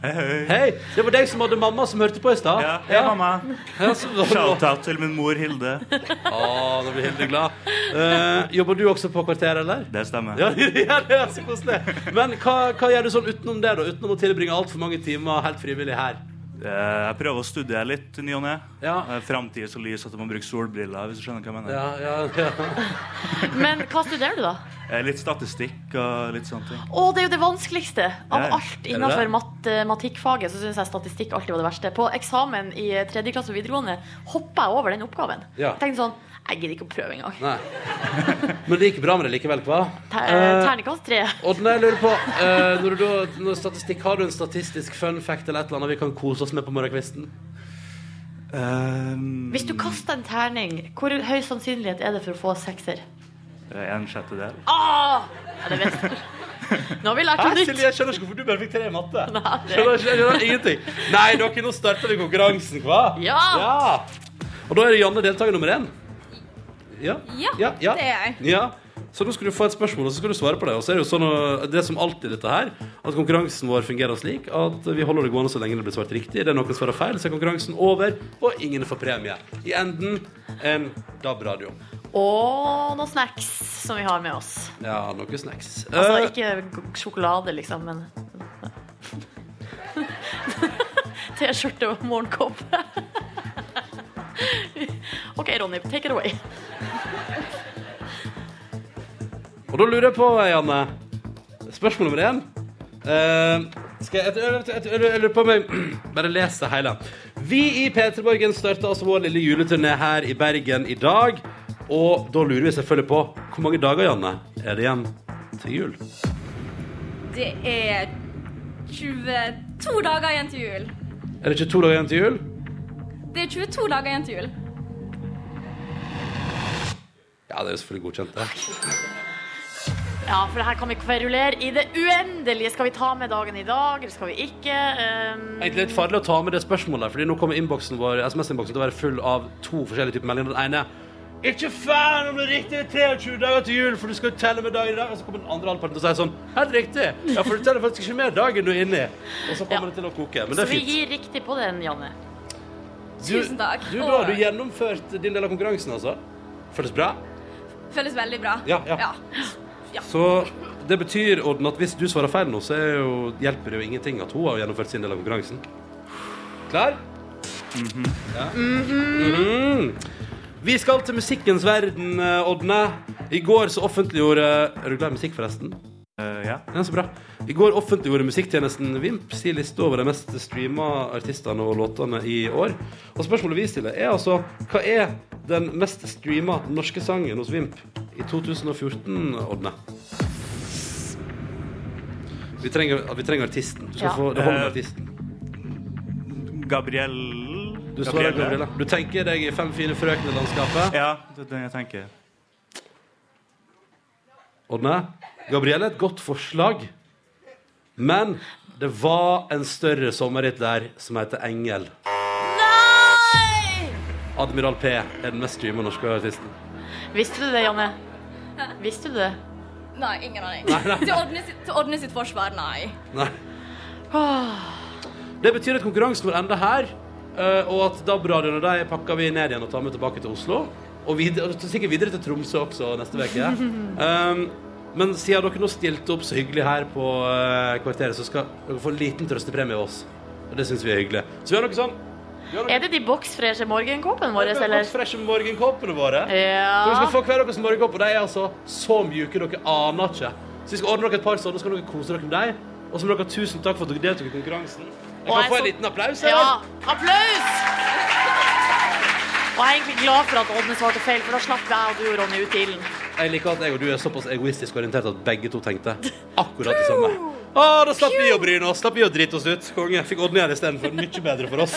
Hei, hei. Hei! Det var deg som hadde mamma som hørte på i stad. Ja, hei, mamma. Ja, så- Shout-out til min mor Hilde. Å, nå blir Hilde glad. Uh, jobber du også på kvarter, eller? Det stemmer. Ja, ja, det er så koselig. Men hva, hva gjør du sånn utenom det, da? Utenom å tilbringe altfor mange timer helt frivillig her? Eh, Jeg prøver å studere litt i ny og ne. Ja. Framtida er så lys at du må bruke solbriller, hvis du skjønner hva jeg mener. Ja, ja, ja. Men hva studerer du, da? Eh, Litt statistikk og litt sånne ting. Å, det er jo det vanskeligste. Av Ja, alt innenfor matematikkfaget så syns jeg statistikk alltid var det verste. På eksamen i tredje klasse på videregående hoppa jeg over den oppgaven. Ja. Jeg tenkte sånn Jeg gidder ikke å prøve engang. Nei. Men det gikk bra med det likevel, hva? Ter Eh, Terningkast tre. Oddne, jeg lurer på eh, når du når statistikk, Har du en statistisk fun fact eller et eller annet vi kan kose oss med på morgenkvisten? Um, Hvis du kaster en terning, hvor høy sannsynlighet er det for å få sekser? Eh, En sjettedel. Ah! Ja, det vet jeg. Nå har vi lært noe nytt. Silje, jeg skjønner ikke hvorfor du bare fikk tre i matte. Nei, det- Skjønner, jeg skjønner ingenting. Nei, dere, nå starter vi konkurransen, hva? Ja! Og da er det Janne deltaker nummer én. Ja, Ja, ja, det er jeg. Ja. Så nå skal du få et spørsmål, og så skal du svare på det. Og så er det jo sånn, det er som alltid dette her, at konkurransen vår fungerer slik at vi holder det gående så lenge det blir svart riktig. Det er noen svarer feil, så er konkurransen over, og ingen får premie. I enden en DAB-radio. Og noen snacks som vi har med oss. Ja, noen snacks. Altså Eh, ikke sjokolade, liksom, men T-skjorte og morgenkopp. OK, Ronny, take it away. Og da lurer jeg på, Janne Spørsmål nummer én. Uh, skal jeg, jeg, jeg, jeg, jeg lurer på om jeg bare leser hele. Vi i P3 Morgen starter altså vår lille juleturné her i Bergen i dag. Og da lurer vi selvfølgelig på hvor mange dager, Janne, er det igjen til jul? Det er 22 dager igjen til jul. Er det ikke to dager igjen til jul? Det er 22 dager igjen til jul. Ja, det er jo selvfølgelig godkjent, det. Ja, for her kan vi kverulere i det uendelige. Skal vi ta med dagen i dag, eller skal vi ikke? Um, Egentlig litt farlig å ta med det spørsmålet, Fordi nå kommer innboksen vår SMS-innboksen til å være full av to forskjellige typer meldinger. Den ene ikke faen om det er riktig 23 dager til jul, for du skal jo telle med dagen i dag. Og så kommer den andre halvparten og sier si sånn Helt riktig. Ja, for du teller faktisk ikke med dagen du er inni. Og så kommer Ja. det til å koke. Men så det er vi fint. gir riktig på den, Janne. Tusen takk. Du, da har du gjennomført din del av konkurransen, altså. Føles bra? Føles veldig bra. Ja, ja. Så det betyr, Odden, at hvis du svarer feil nå, så er jo, hjelper det jo ingenting at hun har gjennomført sin del av konkurransen. Klar? ja. Mhm. Vi skal til musikkens verden, eh, Odne. I går så offentliggjorde Er du glad i musikk, forresten? Eh, ja. Ja, så bra. I går offentliggjorde musikktjenesten Vimp sin liste over de mest streama artistene og låtene i år. Og spørsmålet vi stiller, er altså hva er den mest streama norske sangen hos Vimp i 2014, Odne? Vi trenger, vi trenger artisten. Du skal Ja. få, det holder med Eh, artisten. Gabriel Du svarer Gabriella. Du tenker deg i Fem fine frøkner-landskapet. Ja, det er det jeg tenker. Odne, Gabrielle et godt forslag, men det var en større sommerhit der som heter Engel. Nei! Admiral P er den mest streama norske artisten. Visste du det, Janne? Visste du det? Nei, ingen aning. Til Ådne sitt, forsvar, nei. Nei. Det betyr at konkurransen vår ender her, eh, og at DAB-radioene pakker vi ned igjen og tar med tilbake til Oslo. Og, videre, og sikkert videre til Tromsø også neste uke. Um, men siden dere nå stilte opp så hyggelig her på uh, kvarteret, så skal dere få en liten trøstepremie av oss. Og det syns vi er hyggelig. Så vi har noe sånn vi Er det de boksfreshe morgenkåpene våre, Vi eller? Boksfreshe Fresh morgenkåpene våre. Så dere skal få hver deres morgenkopp, og de er altså så mjuke dere aner ikke. Så vi skal ordne dere et par sånne, så skal dere kose dere med dem. Og så må dere ha tusen takk for at dere deltok i konkurransen. Jeg Og kan jeg få en så- liten applaus, Ja, applaus! Og jeg er egentlig glad for at Ådne svarte feil, for da slapp jeg og du og Ronny ut ilden. Jeg liker at jeg og du er såpass egoistisk orientert at begge to tenkte akkurat det samme. Å, da slapp vi å bryne oss, slapp vi å drite oss ut. Konge. Fikk Oddny her istedenfor. Mye bedre for oss.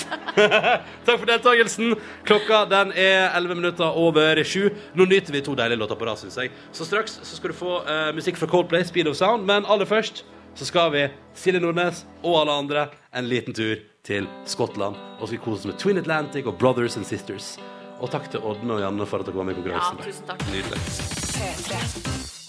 Takk for deltakelsen. Klokka den er 11 minutter over sju. Nå nyter vi to deilige låter på rad, syns jeg. Så straks så skal du få uh, musikk fra Coldplay, Speed of Sound. Men aller først så skal vi, Silje Nordnes og alle andre, en liten tur til Skottland. Og skal kose oss med Twin Atlantic og Brothers and Sisters. Og takk til Ådne og Janne for at dere var med i konkurransen. Ja, tusen takk. Nydelig.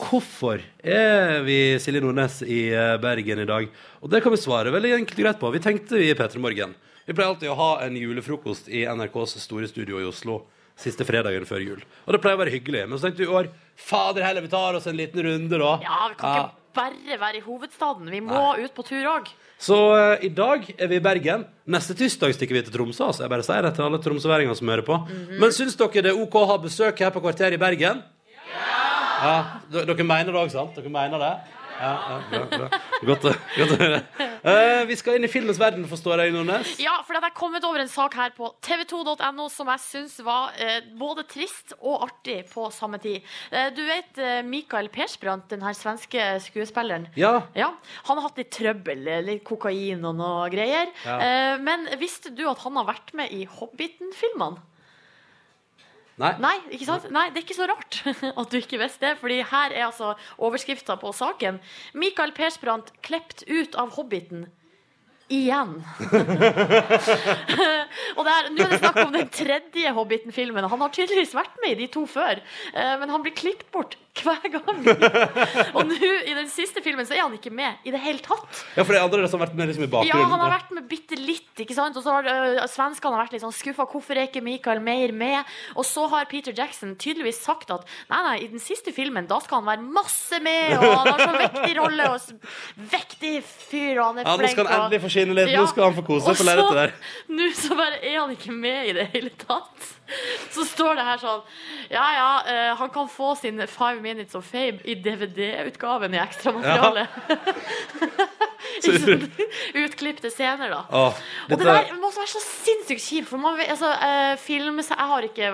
Hvorfor er vi Silje Nordnes i eh, Bergen i dag? Og det kan vi svare veldig enkelt og greit på. Vi tenkte i P3 Morgen. Vi pleier alltid å ha en julefrokost i NRKs store studio i Oslo siste fredagen før jul. Og det pleier å være hyggelig. Men så tenkte vi i år fader heller, vi tar oss en liten runde da. Ja, vi kan ikke bare være i hovedstaden. Vi må ut på tur òg. Så eh, i dag er vi i Bergen. Neste tirsdag stikker vi til Tromsø. Altså. Jeg bare sier det til alle tromsøværinger som hører på. Mhm. Men syns dere det er OK å ha besøk her på Kvarteret i Bergen? Ja! ja. Dere mener det òg, sant? Dere mener det? Ja, ja bra, bra. Godt, godt å høre. Eh, vi skal inn i filmens verden, forstår jeg, Nordnes. Ja, for det er kommet over en sak her på tv2.no som jeg syns var uh, både trist og artig på samme tid. Uh, du vet Mikael Persbrandt, den her svenske skuespilleren? Ja. Han har hatt litt trøbbel, litt kokain og noe greier. Ja. Men visste du at han har vært med i Hobbiten-filmene? Nei. Nei, ikke sant? Nei, det er ikke så rart at du ikke visste det, fordi her er altså overskrifta på saken. Mikael Persbrandt klept ut av Hobbiten. Igjen. og det er, nå er det snakk om den tredje Hobbiten-filmen. Han har tydeligvis vært med i de to før, eh, men han blir klippet bort hver gang. og nå, i den siste filmen, så er han ikke med i det hele tatt. Ja, for det andre som har vært med liksom i Ja, han har vært med bitte litt, ikke sant? Og så har øh, svenskene vært litt sånn skuffa. Hvorfor er ikke Michael mer med? Og så har Peter Jackson tydeligvis sagt at nei, nei, i den siste filmen da skal han være masse med, og han har så vektig rolle, og vektig fyr, og han er Ja, nå skal han endelig få skinne litt. Nå skal han få kose seg på lerretet der. Nå så bare er han ikke med i det hele tatt. Så står det her sånn Ja, ja, eh, han kan få sin Five Minutes of Fame i DVD-utgaven i ekstramaterialet. Ja. Utklipte scener, da. Åh, Og det der må også være så sinnssykt kjipt. For man, altså, eh, film, så jeg har ikke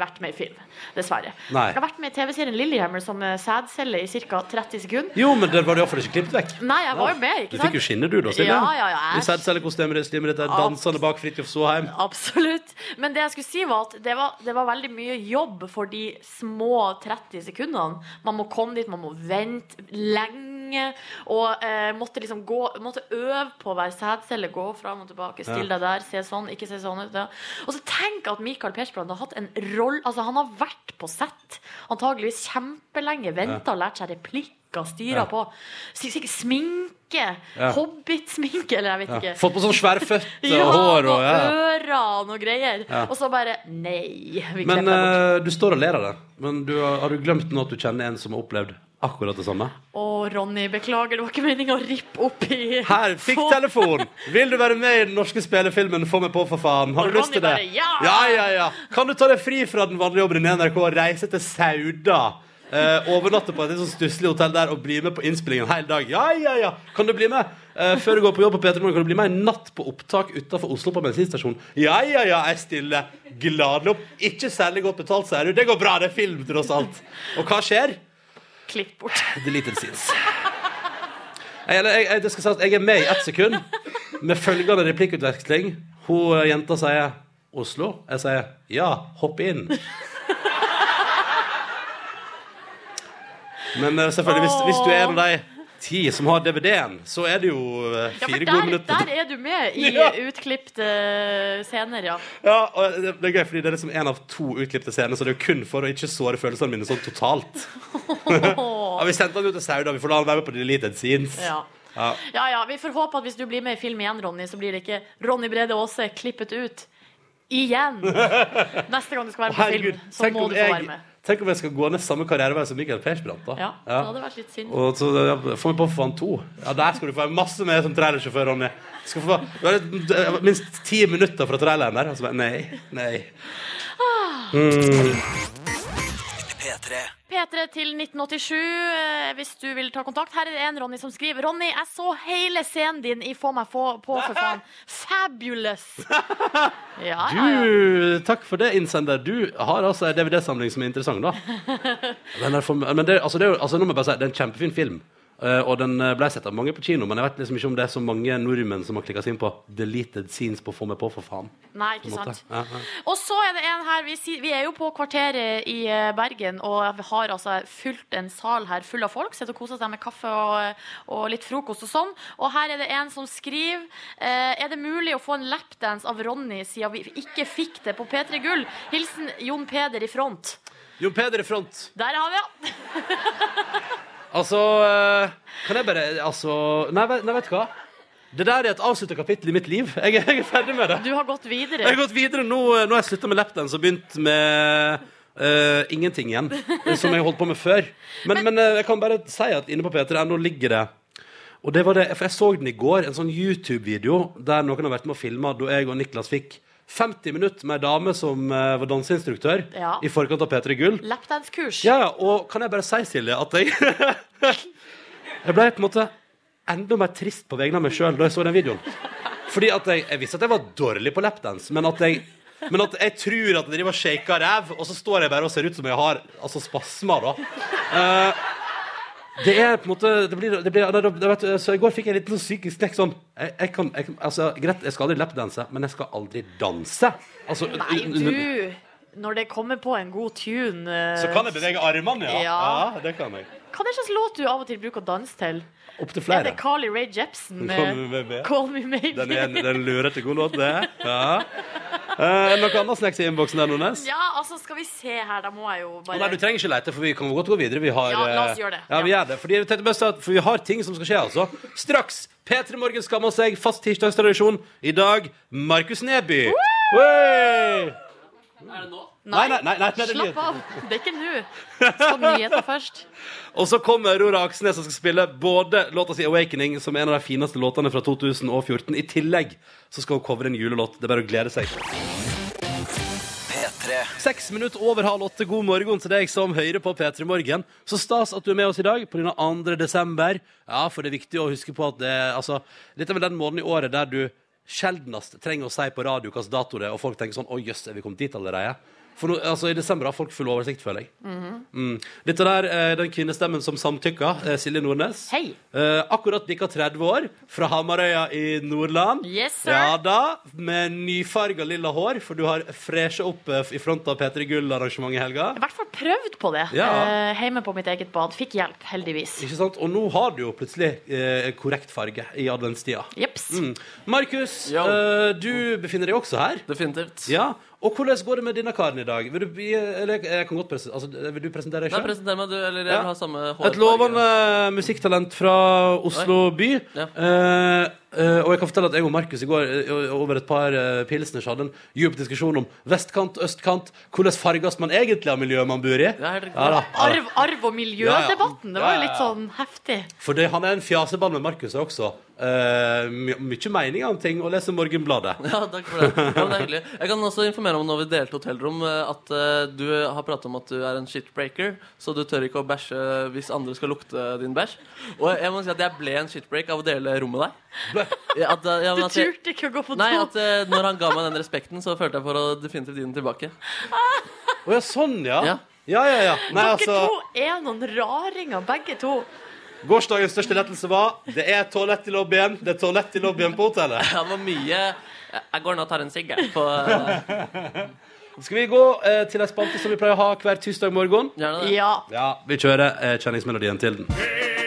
vært med i film, dessverre. Nei. Jeg har vært med i TV-serien Lillehammer som eh, sædcelle i ca. 30 sekunder. Jo, men den var du iallfall ikke klippet vekk. Nei, jeg var jo med, Du ikke sant? fikk jo skinne, du, da, Silje. Ja, ja, ja. I sædcellekostymet ditt, dansende bak Fridtjof Soheim. Absolutt. Men det jeg skulle si var at det var, det var veldig mye jobb for de små 30 sekundene. Man må komme dit, man må vente lenge. Og eh, måtte liksom gå Måtte øve på være sædcelle. Gå fram og tilbake, stille deg der, se sånn, ikke se sånn ut. Ja. Og så tenk at Michael Persbrandt har hatt en rolle Altså, han har vært på sett antageligvis kjempelenge, venta lært seg replikker, styra Ja. på. Sikkert sminke. Ja. Hobbitsminke, eller jeg vet Ja. ikke. Fått på sånn svære føtter Ja, og hår og ja. ører og noe greier. Og så bare Nei. Men uh, du står og ler av det. Men du, har du glemt nå at du kjenner en som har opplevd akkurat det samme? Å, Ronny, beklager, det var ikke meninga å rippe opp i Her, fikk telefon! Vil du være med i den norske spillefilmen Få meg på, for faen? Har du lyst til det? bare, ja! ja, ja, ja. Kan du ta deg fri fra den vanlige jobben din i NRK og reise til Sauda? Eh, overnatte på et litt sånn stusslig hotell der og bli med på innspillingen en hel dag. Ja, ja, ja. Kan du bli med? Eh, før du går på jobb på P3 Morgen, kan du bli med en natt på opptak utafor Oslo på bensinstasjonen? Ja, ja, ja. Jeg stiller gladelig opp. Ikke særlig godt betalt, sier du. Det går bra, det er film, tross alt. Og hva skjer? Klipp bort. Deleted scenes. Jeg, jeg, jeg, si at jeg er med i ett sekund med følgende replikkutveksling. Hun eh, jenta sier 'Oslo'. Jeg sier 'ja, hopp inn'. Men uh, selvfølgelig, hvis, hvis du er en av de ti som har DVD-en, så er det jo eh, Ja, for gode der, minutter. der er du med i Ja. utklipte scener, ja. Ja, og det, det er gøy, fordi det er liksom en av to utklipte scener, så det er jo kun for å ikke såre følelsene mine sånn totalt. ja, vi sendte han jo til Sauda, vi får la han være med på deleted scenes. Ja. Ja. Ja, ja, Vi får håpe at hvis du blir med i film igjen, Ronny, så blir det ikke Ronny Brede Aase klippet ut igjen. Neste gang du skal være med på film, så må du få være med. Tenk om jeg skal gå ned samme karrierevei som Michael Persbrandt. da. Ja, det hadde vært litt synd. Og så ja, Få meg på for han to. Ja, Der skal du få masse med som trailersjåfør, Ronny. Skal få, minst ti minutter fra traileren der. Og så bare, nei, nei. Mm. P3. P3 til 1987, eh, hvis du vil ta kontakt. Her er det en Ronny som skriver. Ronny, jeg så hele scenen din i Få meg få, på, for faen. Fabulous! Ja, ja, ja. Du, takk for det, innsender. Du har altså en DVD-samling som er interessant, da. Den er for, men det, altså, det er jo, altså, nå må jeg bare si, det er en kjempefin film. Eh, og den eh, ble sett av mange på kino, men jeg vet liksom ikke om det er så mange nordmenn som har klikka seg inn på deleted scenes på Få meg på, for faen. Nei, ikke sant. Ja, ja. Og så er det en her, vi, si- vi er jo på kvarteret i eh, Bergen og vi har altså fulgt en sal her full av folk. Sitter og koser seg med kaffe og, og litt frokost og sånn. Og her er det en som skriver uh, Er det mulig å få en lapdance av Ronny siden vi ikke fikk det på P3 Gull? Hilsen Jon Peder i front. Jon Peder i front. Der har vi han! Altså eh, Kan jeg bare Altså Nei, nei vet du hva? Det der er et avslutta kapittel i mitt liv. Jeg, er- jeg er ferdig med det. Du har gått videre. Jeg har gått videre nå. eh, Nå har jeg slutta med lapdance og begynt med uh, ingenting igjen. Som jeg holdt på med før. Men, men, men jeg kan bare si at inne på p3.no ligger det Og det var det, for jeg så den i går, en sånn YouTube-video der noen har vært med og filma da jeg og Niklas fikk 50 minutter med ei dame som eh, var danseinstruktør Ja. i forkant av P3 Gull. Lapdance-kurs. Ja, ja, og kan jeg bare si, Silje, at jeg Jeg ble på en måte enda mer trist på vegne av meg sjøl da jeg så den videoen. Fordi at jeg, jeg visste at jeg var dårlig på lapdance, men at jeg men at jeg tror at jeg driver og shaker ræv, og så står jeg bare og ser ut som jeg har altså spasmer, da. Eh, det er på en måte det blir, det blir, det, det, vet Så I går fikk jeg en liten psykisk knekk sånn jeg, jeg kan, jeg, altså, Greit, jeg skal aldri lapdanse, men jeg skal aldri danse. Altså, Nei, du Når det kommer på en god tune Så kan jeg bevege armene, ja. Ja. ja det kan jeg. Hva slags låt du av og til bruker å danse til? Opptil Er det Carly Rae Jepsen Call Me med Call Me Maybe? Den er den den lurete god låt, det. Ja. Eh, noe annet snacks i innboksen der, Nordnes? Ja, altså, skal vi se her. Da må jeg jo bare Nei, du trenger ikke lete, for vi kan godt gå videre. Vi har, Ja, la oss eh, gjøre det. Ja, vi gjør det. Fordi, tenkte at- for vi har ting som skal skje, altså. Straks! P3 Morgen skammer seg. Fast tirsdagstradisjon. I dag Markus Neby. Wey! Er det nå? Nei, nei, nei, nei, nei, det Slapp av. Det er ikke nå. Skal nyheter først. Og så kommer Rora Aksnes og skal spille både låta si 'Awakening', som er en av de fineste låtene fra 2014. I tillegg så skal hun covre en julelåt. Det er bare å glede seg. P3. Seks minutter over halv åtte. God morgen til deg som hører på P3 Morgen. Så stas at du er med oss i dag på denne 2. desember. Ja, for det er viktig å huske på at det, altså, dette er vel den måneden i året der du sjeldnest trenger å si på radio hvilken dato det er, og folk tenker sånn Å, jøss, er vi kommet dit allerede? For nå, altså, I desember har folk full oversikt, føler jeg. Mm. Dette der er den kvinnestemmen som samtykker, eh, Silje Nordnes. Hei. Eh, akkurat bikka 30 år, fra Hamarøya i Nordland. Yes, sir. Ja da, med nyfarga lilla hår, for du har fresha opp eh, i front av P3 Gull-arrangementet i helga. I hvert fall prøvd på det. Ja. Eh, hjemme på mitt eget bad. Fikk hjelp, heldigvis. Ikke sant? Og nå har du jo plutselig eh, korrekt farge i adventstida. Jeps. Mm. Markus, Ja eh, du befinner deg også her. Definitivt. Ja, Og hvordan går det med denne karen i dag? Vil du, bli- eller, jeg kan godt presen altså, vil du presentere deg Nei, sjøl? presenter meg, du. Eller jeg Ja. vil ha samme Et lovende musikktalent fra Oslo by. Ja. Eh, og jeg kan fortelle at jeg og Markus i går eh, over et par uh, pilsners hadde en djup diskusjon om vestkant, østkant. Hvordan farges man egentlig av miljøet man bor i? Ja. Arv, arv og miljødebatten. Det var jo litt sånn heftig. For det, han er en fjaseball med Markus også. Uh, my mye meninger om ting, og leser Morgenbladet. Ja, takk for det. Ja, det er hyggelig. Jeg kan også informere om når vi delte hotellrom, eh, at uh, du har pratet om at du er en shitbreaker, så du tør ikke å bæsje hvis andre skal lukte din bæsj. Og jeg må si at jeg ble en shitbreak av å dele rom med deg. Ja, at, ja, Du men at jeg, turte ikke å gå på nei, at uh, når han ga meg den respekten, så følte jeg for å definitivt gi den tilbake. Å ja, sånn, ja. Ja. Ja, ja, ja. Nei, Dere altså, to er noen raringer, begge to. Gårsdagens største lettelse var det er toalett i lobbyen. Det er toalett i lobbyen på hotellet. Ja, Det var mye Jeg går nå og tar en sigg, jeg. På, Skal vi gå eh, til ei spalte som vi pleier å ha hver tirsdag morgen? Ja. Ja, vi kjører eh, kjenningsmelodien til den.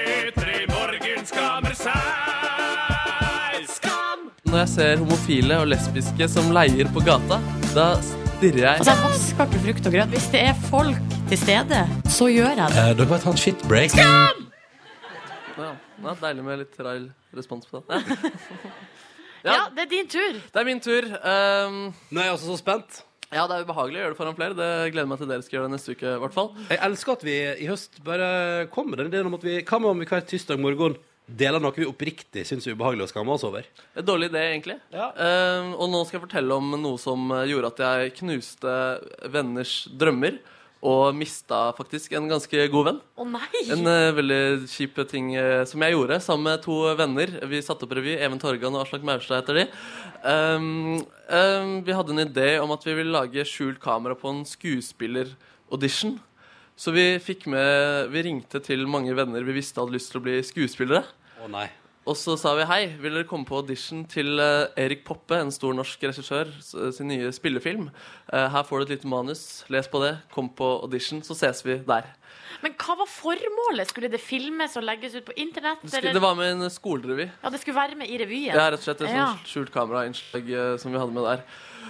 Når jeg ser homofile og lesbiske som leier på gata, da stirrer jeg Altså, jeg vasker ikke frukt og grønt. Hvis det er folk til stede, så gjør jeg det. Eh, dere må ta en shit break. Skam! Ja, ja, deilig med litt trail respons på det. Ja. Ja, det er din tur. Det er min tur. Um, Nå er jeg også så spent. ja, det er ubehagelig å gjøre det foran flere. Det gleder meg til dere skal gjøre det neste uke. i hvert fall Jeg elsker at vi i høst bare kommer med den ideen om at vi Hva med om vi hver tirsdag morgen deler noe vi oppriktig syns er ubehagelig å skamme oss over? Et Dårlig idé, egentlig. Ja. Uh, og nå skal jeg fortelle om noe som eh, gjorde at jeg knuste venners drømmer. Og mista faktisk en ganske god venn. Å nei! En uh, veldig kjip ting uh, som jeg gjorde sammen med to venner. Vi satte opp revy. Even Torgan og Aslak Maurstad heter de. Um, um, vi hadde en idé om at vi ville lage skjult kamera på en skuespilleraudition. Så vi fikk med Vi ringte til mange venner vi visste hadde lyst til å bli skuespillere. Å nei. Og så sa vi hei, vil dere komme på audition til eh, Erik Poppe, en stor norsk regissør, s- sin nye spillefilm. Eh, her får du et lite manus, les på det, kom på audition, så ses vi der. Men hva var formålet? Skulle det filmes og legges ut på internett? Det, sk- eller- det var med en skolerevy. Ja, det skulle være med i revyen? Ja, rett og slett et Ja. sånt skjult kamerainnslag eh, som vi hadde med der.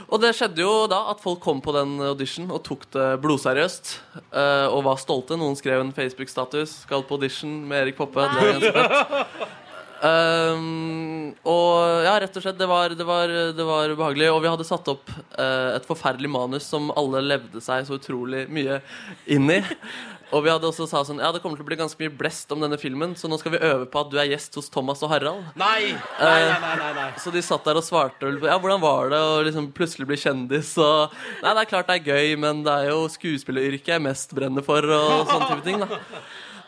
Og det skjedde jo da at folk kom på den audition og tok det blodseriøst. Uh, og var stolte. Noen skrev en Facebook-status. Skal på audition med Erik Poppe. Det er ganske. Um, og ja, rett og slett, det var, det, var, det var ubehagelig. Og vi hadde satt opp uh, et forferdelig manus som alle levde seg så utrolig mye inn i. Og vi hadde også sa sånn Ja, det kommer til å bli ganske mye blest om denne filmen, så nå skal vi øve på at du er gjest hos Thomas og Harald. Nei! nei, nei, nei, nei Så de satt der og svarte Ja, hvordan var det å liksom plutselig bli kjendis og Nei, det er klart det er gøy, men det er jo skuespilleryrket jeg mest brenner for, og sånne type ting, da.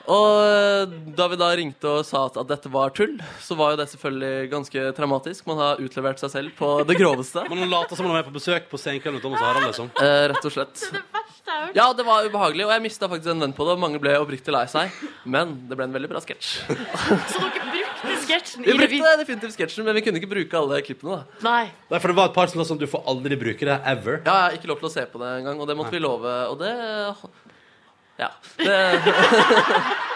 Og eh, da vi da ringte og sa at, at dette var tull, så var jo det selvfølgelig ganske traumatisk. Man har utlevert seg selv på det groveste. Man later som man er på besøk på Senkvelden med Thomas og Harald, liksom. Eh, rett og slett. Ja, det var ubehagelig, og jeg mista faktisk en venn på det. Og mange ble oppriktig lei seg. Men det ble en veldig bra sketsj. Så dere brukte sketsjen Vi i revy? brukte definitivt sketsjen, men vi kunne ikke bruke alle klippene. da Nei. Nei, for det var et par som sånn Du får aldri bruke det, ever. Ja, jeg har ikke lov til å se på det engang, og det måtte vi love. Og det Ja.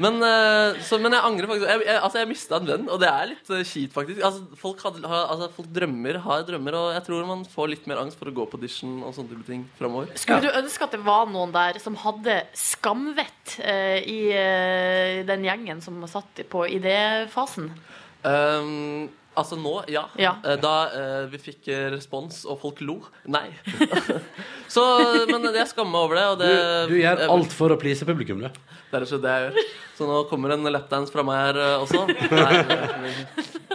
Men, eh, så, men jeg angrer faktisk. Jeg, jeg, altså, jeg mista en venn, og det er litt eh, kjipt, faktisk. Altså, folk, hadde, har, altså, folk drømmer, har drømmer, og jeg tror man får litt mer angst for å gå på audition og sånne type ting framover. Skulle du ønske at det var noen der som hadde skamvett uh, i uh, den gjengen som satt på idéfasen? Um, altså nå, ja. Ja. Eh, Da eh, vi fikk eh, respons, og folk lo. Nei. så, men jeg skammer meg over det. Og Du, det du gjør alt for å please publikum, du. Det er ikke det jeg gjør. Så nå kommer en lapdance fra meg her eh, også. Nei,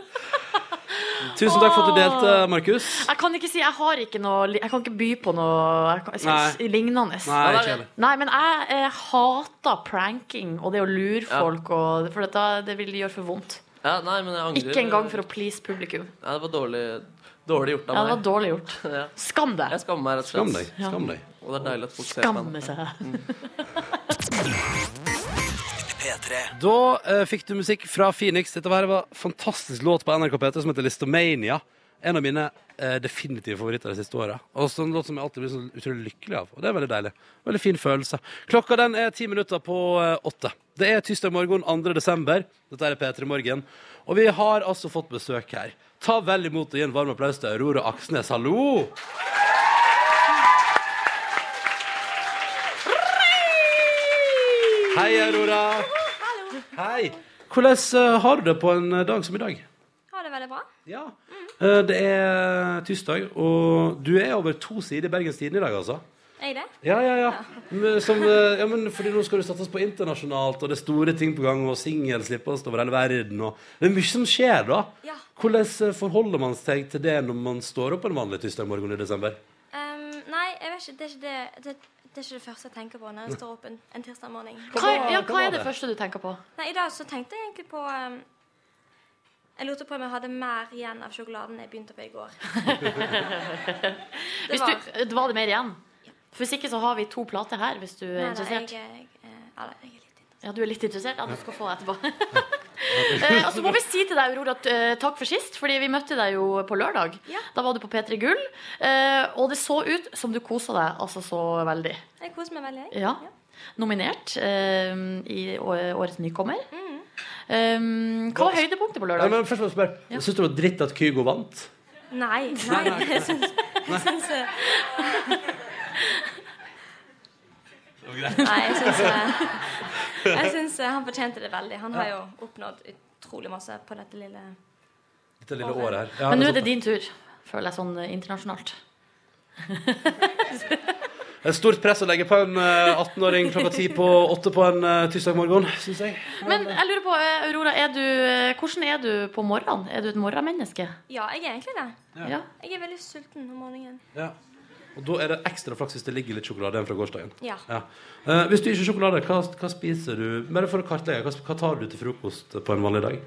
Tusen takk for at du delte, Markus. Jeg kan ikke si, jeg har ikke noe Jeg kan ikke by på noe jeg kan, jeg Nei. lignende. Nei, ikke. Nei, men jeg, eh, hater pranking og det å lure Ja. folk, og, for dette, det vil gjøre for vondt. Ja, nei, men jeg angrer. Ikke engang for å please publikum. Ja, det var dårlig, dårlig gjort av Ja, det var dårlig gjort. Ja. Skam deg. Jeg skammer meg rett og Skam deg. Skam deg. Og det er deilig at folk ser på Skamme meg. seg. P3. Da uh, fikk du musikk fra Phoenix. Dette var en fantastisk låt på NRK P3 som heter Listomania. En av mine eh, definitive favoritter de siste åra. Og en låt som jeg alltid blir så utrolig lykkelig av. Og det er veldig deilig. Veldig fin følelse. Klokka den er ti minutter på eh, åtte. Det er tirsdag morgen 2. desember. Dette er P3 Morgen. Og vi har altså fått besøk her. Ta vel imot og gi en varm applaus til Aurora Aksnes. Hallo! Hei, Aurora. Hei. Hvordan eh, har du det på en dag som i dag? Ha veldig bra. Ja. Mm. Det er tirsdag, og du er over to sider i Bergens Tidende i dag, altså. Er jeg det? Ja, ja, ja. Som, eh, ja men fordi nå skal du satses på internasjonalt, og det er store ting på gang, og singel slippes over hele verden, og det er mye som skjer, da. Ja. Hvordan eh, forholder man seg til det når man står opp en vanlig tirsdag morgen i desember? Um, nei, jeg vet ikke. Det er ikke det, det, det er ikke det første jeg tenker på når jeg står opp en, en tirsdag morgen. Hva, ja, hva er det første du tenker på? Nei, I dag så tenkte jeg egentlig på ehm, Jeg lurte på om jeg hadde mer igjen av sjokoladen jeg begynte på i går. Hvis var- du, var det mer igjen? For Hvis ikke så har vi to plater her, hvis du er Nei, nei, Da, jeg, jeg, jeg, ja, jeg er litt Ja, du er litt interessert? Ja, du skal få det etterpå. eh, og så må vi si til deg, Aurora, eh, takk for sist, fordi vi møtte deg jo på lørdag. Ja. Da var du på P3 Gull, eh, og det så ut som du kosa deg altså så veldig. Jeg koser meg veldig. jeg. Ja. Nominert eh, i årets nykommer. Mhm. Eh, hva var høydepunktet på Ja, lørdag? men først må jeg spørre, Ja. Syns du det var dritt at Kygo vant? Nei, nei, jeg syns, jeg syns eh, Nei, jeg syns eh, Jeg syns eh, han fortjente det veldig. Han har jo oppnådd utrolig masse på dette lille Dette lille året her. Ja, Men nå er det din tur, føler jeg sånn internasjonalt. Er stort press å legge på en eh, 18-åring klokka ti på åtte på en eh, tirsdag morgen, syns jeg. Men jeg lurer på, eh, Aurora, er du, eh, hvordan er du på morgenen? Er du et morgenmenneske? Ja, jeg er egentlig det. Ja. Jeg er veldig sulten om morgenen. Ja. Og da er det ekstra flaks hvis det ligger litt sjokolade igjen fra gårsdagen. Ja. Eh, hvis du ikke har sjokolade, hva, hva spiser du? Bare for å kartlegge, hva, hva tar du til frokost på en vanlig dag?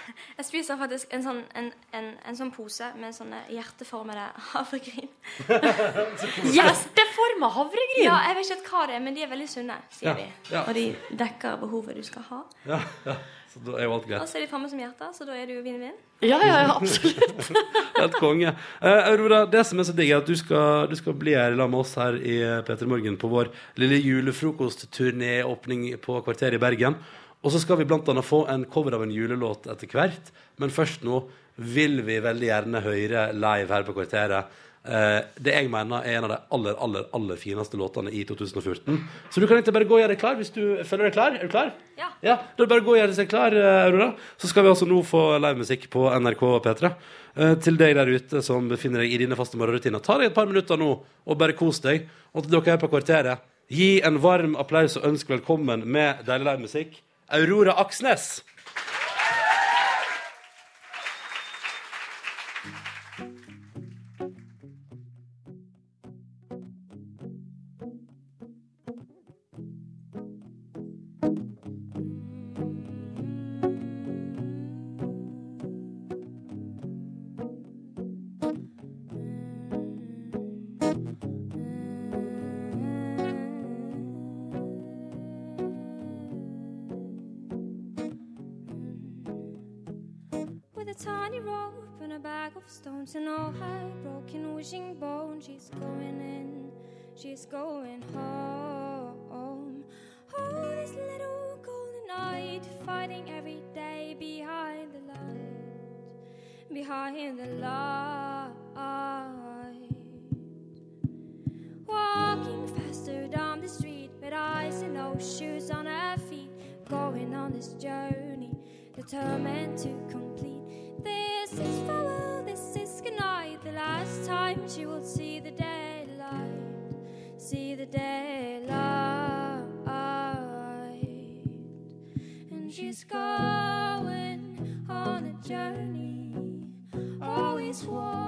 Jeg spiser faktisk en sånn, en, en, en sånn pose med sånne hjerteformede havregryn. Hjerteforma havregryn! Ja, jeg vet ikke hva det er, men de er veldig sunne, sier Ja, de. ja. Og de dekker behovet du skal ha. Ja, ja. Så da er jo alt greit. Og så er de framme som hjerter, så da er det jo vinn-vinn. Ja, ja, ja, absolutt. Helt konge. Eh, Aurora, det som er så digg, er at du skal, du skal bli her sammen med oss her i P3 Morgen på vår lille julefrokostturnéåpning på Kvarteret i Bergen. Og så skal vi blant annet få en cover av en julelåt etter hvert. Men først nå vil vi veldig gjerne høre live her på Kvarteret. eh, det jeg mener er en av de aller, aller, aller fineste låtene i 2014. Så du kan egentlig bare gå og gjøre deg klar hvis du føler deg klar. Er du klar? Ja. Ja, da er bare gå og gjøre seg klar, eh, Aurora. Så skal vi altså nå få livemusikk på NRK P3. Eh, til deg der ute som befinner deg i dine faste morgenrutiner. Ta deg et par minutter nå og bare kos deg. Og til dere her på Kvarteret, gi en varm applaus og ønsk velkommen med deilig livemusikk. Aurora Aksnes. And no shoes on her feet, going on this journey determined to complete. This is farewell, this is goodnight, the last time she will see the daylight, see the daylight. And she's going on a journey, always walking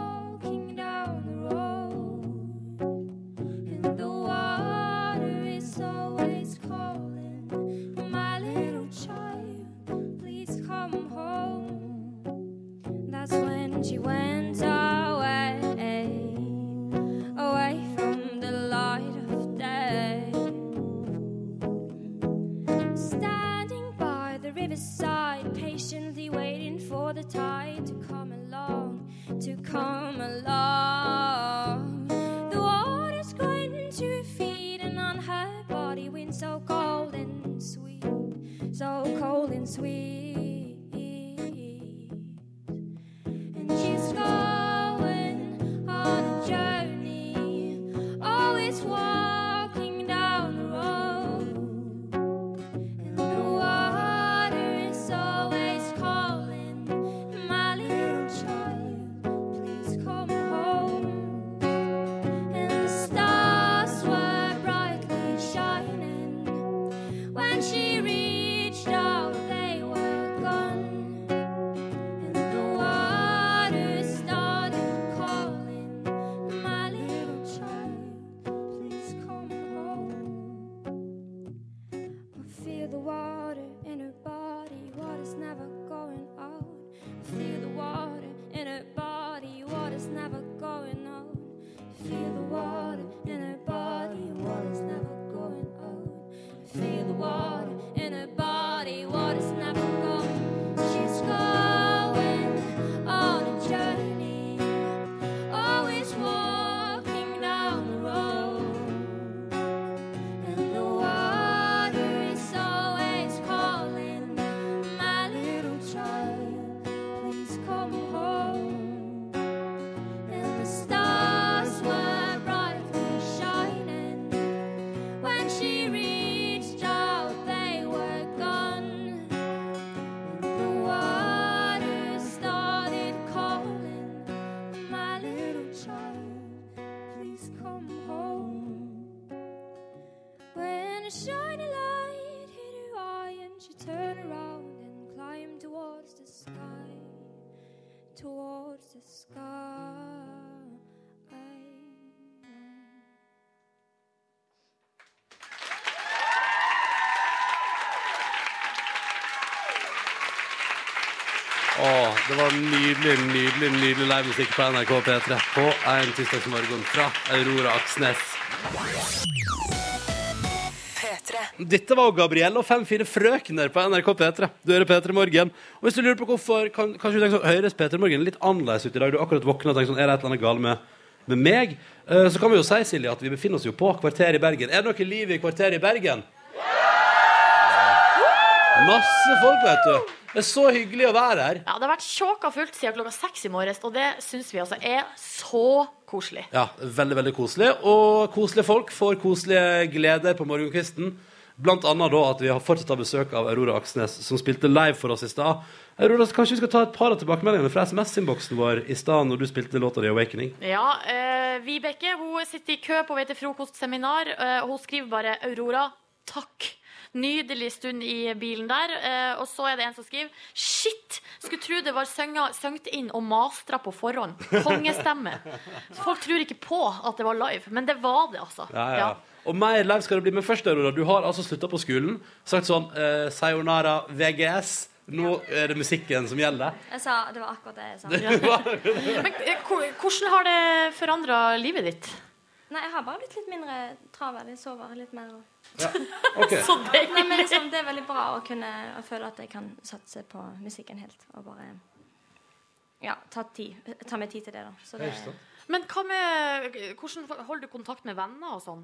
Åh, det var nydelig, nydelig, nydelig livemusikk på NRK P3 på en tirsdagsmorgen fra Aurora Aksnes. P3. Dette var Gabrielle og Fem fine frøkner på NRK P3. Du hører P3 Morgen. Og hvis du lurer på hvorfor, kan, kanskje du tenker sånn, høres P3 Morgen litt annerledes ut i dag? Du har akkurat våkna og tenkt sånn, er det et eller annet galt med, med meg? Uh, så kan vi jo si, Silje, at vi befinner oss jo på Kvarteret i Bergen. Er det noe liv i Kvarteret i Bergen? Masse folk, vet du. Det er så hyggelig å være her. Ja, Det har vært tjåka fullt siden klokka seks i morges, og det syns vi altså er så koselig. Ja, veldig, veldig koselig. Og koselige folk får koselige gleder på morgenkvisten. Blant annet da at vi har fortsatt har besøk av Aurora Aksnes, som spilte live for oss i stad. Aurora, kanskje vi skal ta et par av tilbakemeldingene fra SMS-innboksen vår i stad når du spilte låta di 'Awakening'? Ja, eh, Vibeke hun sitter i kø på vei til frokostseminar, eh, hun skriver bare 'Aurora, takk'. Nydelig stund i bilen der. Eh, og så er det en som skriver 'Shit! Skulle tro det var sunget inn og mastra på forhånd'. Kongestemme. Folk tror ikke på at det var live, men det var det, altså. Ja, ja, ja. Og mer live skal det bli. Men først, Aurora, du har altså slutta på skolen. Sagt sånn eh, Sayonara VGS. Nå er det musikken som gjelder. Jeg sa, Det var akkurat det jeg sa. Men eh, hvordan har det forandra livet ditt? Nei, jeg har bare blitt litt mindre travel. Jeg sover litt mer. og- Okay. Så deilig. Nei, men liksom, det er veldig bra å kunne å føle at jeg kan satse på musikken helt. Og bare ja, ta, tid, ta meg tid til det, da. Så det, Men hva med Hvordan holder du kontakt med venner og sånn?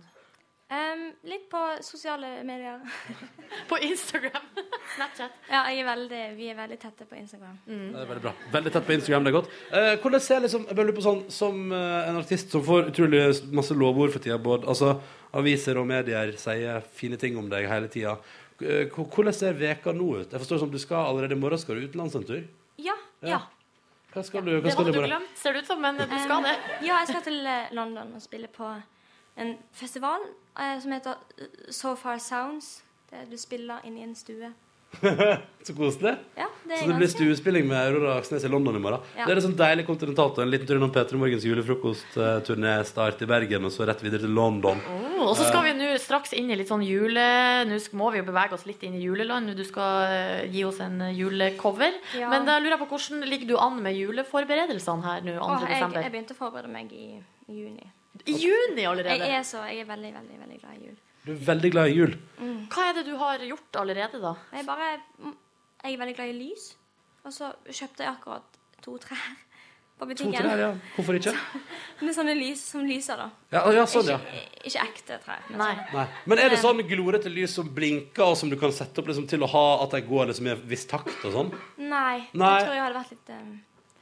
Em, litt på sosiale medier. På Instagram? Snapchat? Ja, jeg er veldig, vi er veldig tette på Instagram. Det er veldig bra. Veldig tett på Instagram, det er godt. Uh, hvordan ser liksom, jeg lurer på sånn, Som uh, en artist som får utrolig masse lovord for tida, Bård altså, aviser og medier sier fine ting om deg hele tida. Uh, hvordan ser veka nå ut? Jeg forstår som du skal allerede i morgen skal du utenlands en tur. Ja. Ja. ja. Hva skal du, hva Det hadde du du glemt, ser det ut som, men du skal det. Ja, jeg skal til London og spille på en festival eh, som heter eh, So Far Sounds. Der du spiller inn i en stue. Så koselig. Ja, det er Så det blir stuespilling med Aurora Aksnes i London i morgen. Ja. Det er en sånn deilig kontinentalt en liten tur innom P3 Morgens julefrokostturné start i Bergen, og så rett videre til London. Oh, og så skal vi nå straks inn i litt sånn jule... Nå må vi jo bevege oss litt inn i juleland. Du skal eh, gi oss en eh, julecover. Ja. Men da lurer jeg på hvordan ligger du an med juleforberedelsene her nå 2. Åh, jeg, jeg begynte å forberede meg i, i juni. I juni allerede? Jeg er så, jeg er veldig, veldig, veldig glad i jul. Du er veldig glad i jul. Hva er det du har gjort allerede, da? Jeg, bare, jeg er veldig glad i lys. Og så kjøpte jeg akkurat to trær på To trær, ja. Hvorfor ikke? Med sånne lys som lyser, da. Ja, ja, sånn, ja. Ikke, ikke ekte trær. Men Nei. sånn. Nei. Men er det sånn glorete lys som blinker, og som du kan sette opp liksom, til å ha at de går liksom, i en viss takt og sånn? Nei. Nei. Jeg tror jeg hadde vært litt em,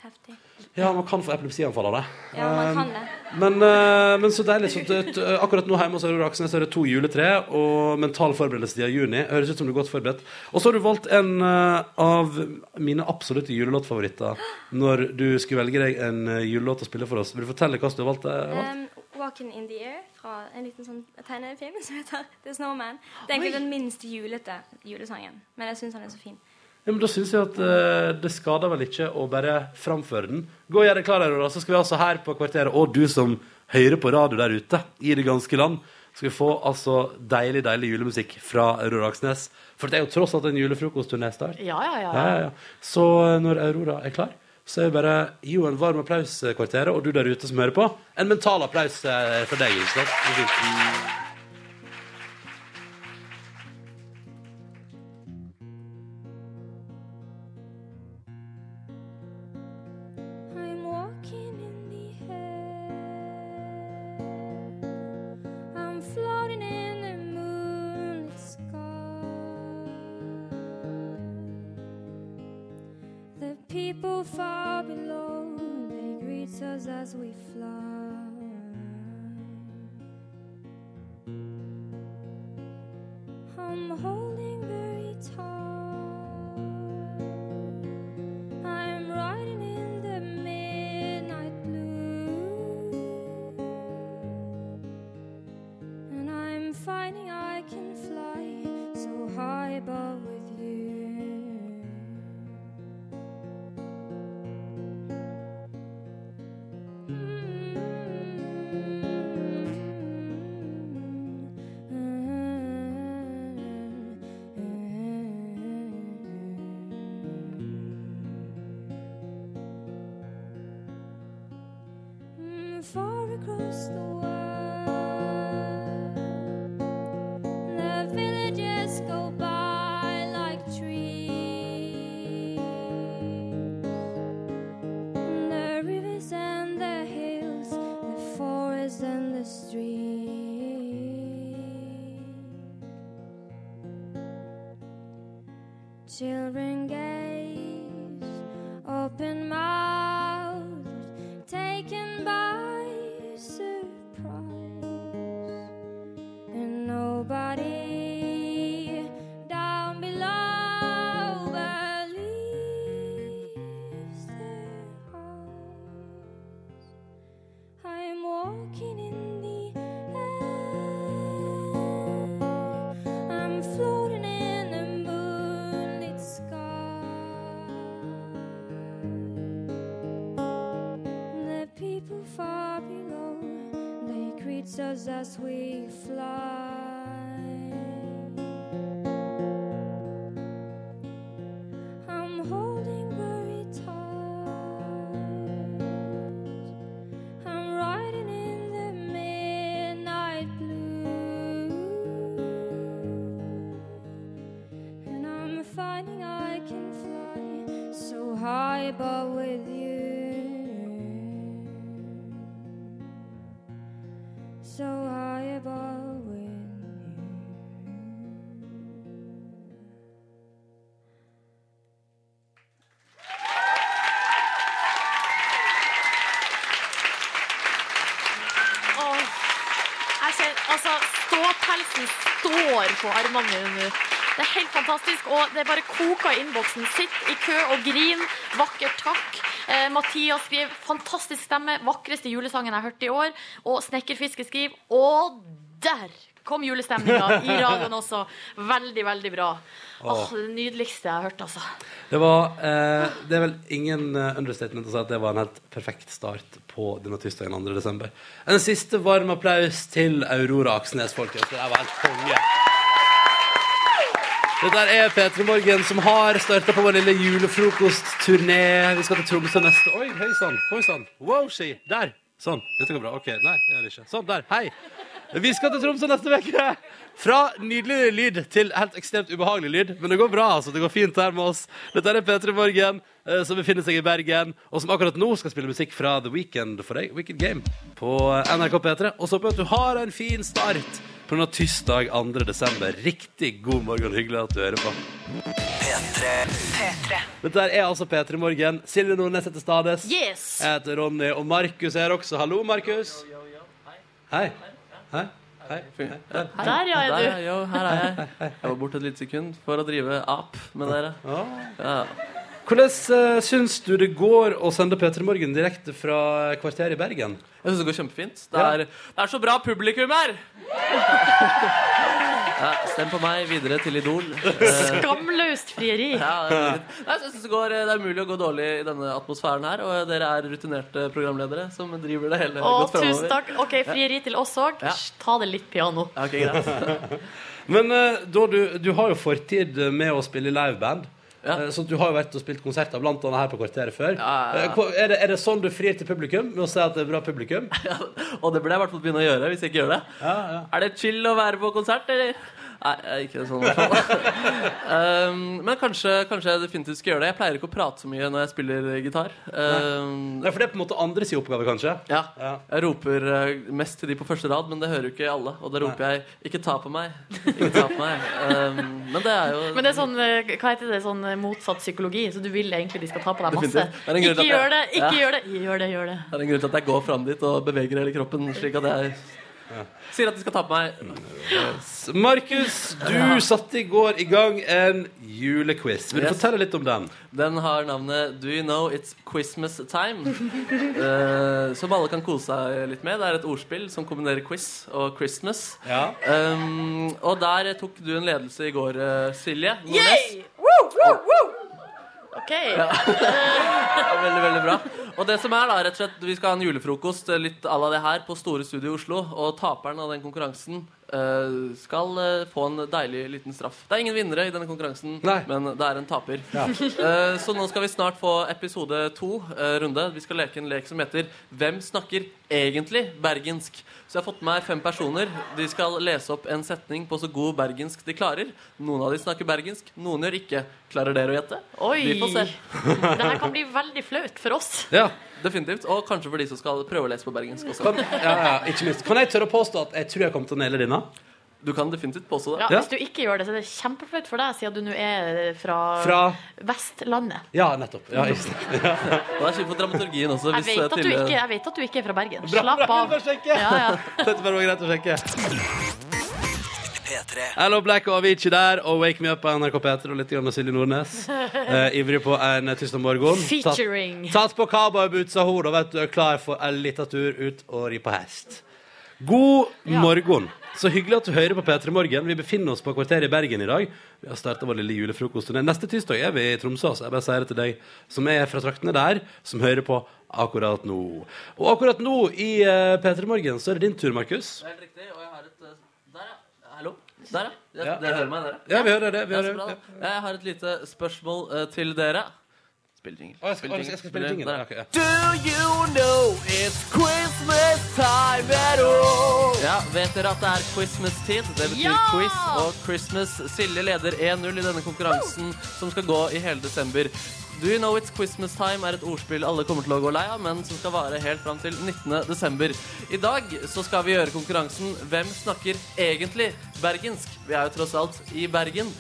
heftig. Ja, man kan få epilepsianfall av det. Ja, man kan Um, det. Men, eh, men så deilig. Så akkurat nå hjemme hos Aurora Aksnes er det to juletre og mental forberedelse til juni. Høres ut som du er godt forberedt. Og så har du valgt en eh, av mine absolutte julelåtfavoritter når du skulle velge deg en eh, julelåt å spille for oss. Vil du fortelle hva du har valgt? eh, valgt? Um, 'Walking in the Air' fra en liten sånn tegnefilm som heter The Snowman. Det er egentlig den minst julete julesangen, men jeg syns han er så fin. Ja, men Da syns jeg at uh, det skader vel ikke å bare framføre den. Gå og gjør deg klar, Aurora, så skal vi altså her på Kvarteret, og du som hører på radio der ute i det ganske land, skal vi få altså deilig, deilig julemusikk fra Aurora Aksnes. For det er jo tross alt en julefrokostturné snart. Ja, ja, ja. Ja, ja. Så eh, når Aurora er klar, så er det bare gi henne en varm applaus, eh, Kvarteret, og du der ute som hører på, en mental applaus fra deg. ikke sant? us as we fly. Og det bare koker i innboksen. Sitt i kø og grin. Vakkert takk. Eh, Mathias skriver 'fantastisk stemme', vakreste julesangen jeg har hørt i år. Og Snekkerfiske skriver 'og der kom julestemninga i radioen også'. Veldig, veldig bra. Åh, det nydeligste jeg har hørt, altså. Det var eh, Det er vel ingen eh, understatement å si at det var en helt perfekt start på denne tirsdagen 2. desember. En siste varm applaus til Aurora Aksnes, folkens. Det var helt konge. Dette er P3 Morgen som har starta på vår lille julefrokostturné. Vi skal til Tromsø neste Oi, hei sann. Oi sann. Wow, she. Der. Sånn. Dette går bra. OK. Nei, det er det ikke. Sånn. Der. Hei. Vi skal til Tromsø neste uke. Fra nydelig lyd til helt ekstremt ubehagelig lyd. Men det går bra, altså. Det går fint her med oss. Dette er P3 Morgen, eh, som befinner seg i Bergen, og som akkurat nå skal spille musikk fra The Weekend for deg, Weekend Game, på NRK P3. Og så håper jeg at du har en fin start på denne tirsdag 2. desember. Riktig god morgen. Hyggelig at du hører på. Dette der er altså P3 Morgen. Silje Nordnes heter Stades. Yes! Jeg heter Ronny, og Markus er her også. Hallo, Markus. Hei. Hei. Hei. Hei. Der, ja, er Der, du. jo, her er jeg. Jeg var borte et lite sekund for å drive ap med dere. Ja. Hvordan uh, syns du det går å sende P3 Morgen direkte fra kvarteret i Bergen? Jeg syns det går kjempefint. Det er, det er så bra publikum her! Ja, stem på meg videre til Idol. Eh, Skamløst frieri. Ja, det er jeg synes det, går, det er mulig å gå dårlig i denne atmosfæren her, og dere er rutinerte programledere som driver det hele Å, godt fremover. tusen takk. OK, frieri til oss òg. Ja. Ta det litt piano. Ja, ok, greit. Men eh, da du, du har jo fortid med å spille i liveband. Eh, Så du har jo vært og spilt konserter, blant annet her på Kvarteret før. ja, ja. Eh, Er, det, er det sånn du frir til publikum? Med å si at det er bra publikum? Og det burde jeg i hvert fall begynne å gjøre hvis jeg ikke gjør det. Er det chill å være på konsert, eller? Nei, jeg er ikke sånn i hvert fall. um, men kanskje, kanskje jeg definitivt skal gjøre det. Jeg pleier ikke å prate så mye når jeg spiller gitar. Um, Nei, for det er på en måte andre sin oppgave, kanskje? Ja. Jeg roper eh, mest til de på første rad, men det hører jo ikke alle. Og da roper jeg 'ikke ta på meg'. Ikke ta på meg. Um, men det er jo Men det er sånn, eh, hva heter det, sånn eh, motsatt psykologi, så du vil egentlig de skal ta på deg masse. Ikke gjør det, ikke Ja. gjør det, gjør det, gjør det. Det er en grunn til at jeg går fram dit og beveger hele kroppen, slik at jeg sier at de skal ta på meg. Markus, du satte i går i gang en julequiz. Vil du Yes. fortelle litt om den? Den har navnet Do You Know It's Christmas Time? Eh, som alle kan kose seg litt med. Det er et ordspill som kombinerer quiz og Christmas. Um, og der tok du en ledelse i går, eh, Silje. Nordnes. Yay! Woo, woo, woo! OK. Ja, veldig, veldig bra. Og det som er da, rett og slett, Vi skal ha en julefrokost eh, litt à la det her på Store Studio i Oslo. Og taperen av den konkurransen eh, skal eh, få en deilig liten straff. Det er ingen vinnere i denne konkurransen, Nei. men det er en taper. Eh, så nå skal vi snart få episode to eh, runde. Vi skal leke en lek som heter Hvem snakker egentlig bergensk? Så jeg har fått med meg fem personer. De skal lese opp en setning på så god bergensk de klarer. Noen av de snakker bergensk, noen gjør ikke. Klarer dere å gjette? Oi! Vi får se. Det her kan bli veldig flaut for oss. Ja. Definitivt. Og kanskje for de som skal prøve å lese på bergensk også. Kan, ja, ja, ikke minst. Kan jeg tørre å påstå at jeg tror jeg kommer til å naile denne? Du kan definitivt påstå det. Ja, Ja. Hvis du ikke gjør det, så er det kjempeflaut for deg, siden du nå er fra, Fra Vestlandet. Ja, nettopp. Ja. Ja. Det er kjipt for dramaturgien også. Jeg vet, at du ikke, jeg vet at du ikke er fra Bergen. Bra, Slapp bra, av. Ja, ja. Dette bare var greit å sjekke. P3. Hello Black og Avicii der, og Wake Me Up av NRK P3 og litt grann Silje Nordnes. Eh, ivrig på en tirsdag morgen. Featuring. Tatt, tatt på cowboybootsa, hun da, vet du, er klar for en liten tur ut og ri på hest. God morgen. Så hyggelig at du hører på P3 Morgen. Vi befinner oss på kvarteret i Bergen i dag. Vi har starta vår lille julefrokost. Neste tirsdag er vi i Tromsø. Så jeg bare sier det til deg som er fra traktene der, som hører på akkurat nå. Og akkurat nå i uh, P3 Morgen så er det din tur, Markus. Helt riktig. Og jeg har et eh, Der, ja. Hallo? Der, ja. Dere hører meg, dere? Ja, vi hører det. Vi Ja, hører så bra, det. Jeg har et lite spørsmål eh, til dere. Spill jingle. Oh, jeg skal- jeg skal spille jingle. Der, Ja, ja. Do you know it's Christmas time at all? Ja, vet dere at det er Christmas-tid? Det betyr Ja! quiz og Christmas. Silje leder 1-0 i denne konkurransen som skal gå i hele desember. Do you know it's Christmas time er et ordspill alle kommer til å gå lei av, men som skal vare helt fram til 19. desember. I dag så skal vi gjøre konkurransen Hvem snakker egentlig bergensk? Vi er jo tross alt i Bergen.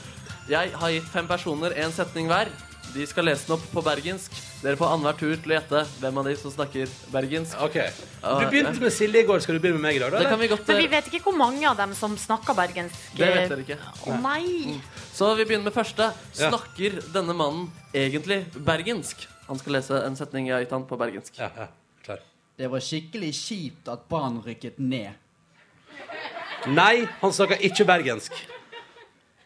Jeg har gitt fem personer en setning hver. De skal lese den opp på bergensk. Dere får annenhver tur til å gjette hvem av de som snakker bergensk. Ok. Du begynte med Silje i går. Skal du begynne med meg i dag? da, Det eller? kan vi godt Men vi vet ikke hvor mange av dem som snakker bergensk. Det vet dere ikke. Å nei! Så vi begynner med første. Ja. Snakker denne mannen egentlig bergensk? Han skal lese en setning jeg har gitt han på bergensk. Ja, ja. Klar. Det var skikkelig kjipt at Brann rykket ned. Nei, han snakker ikke bergensk.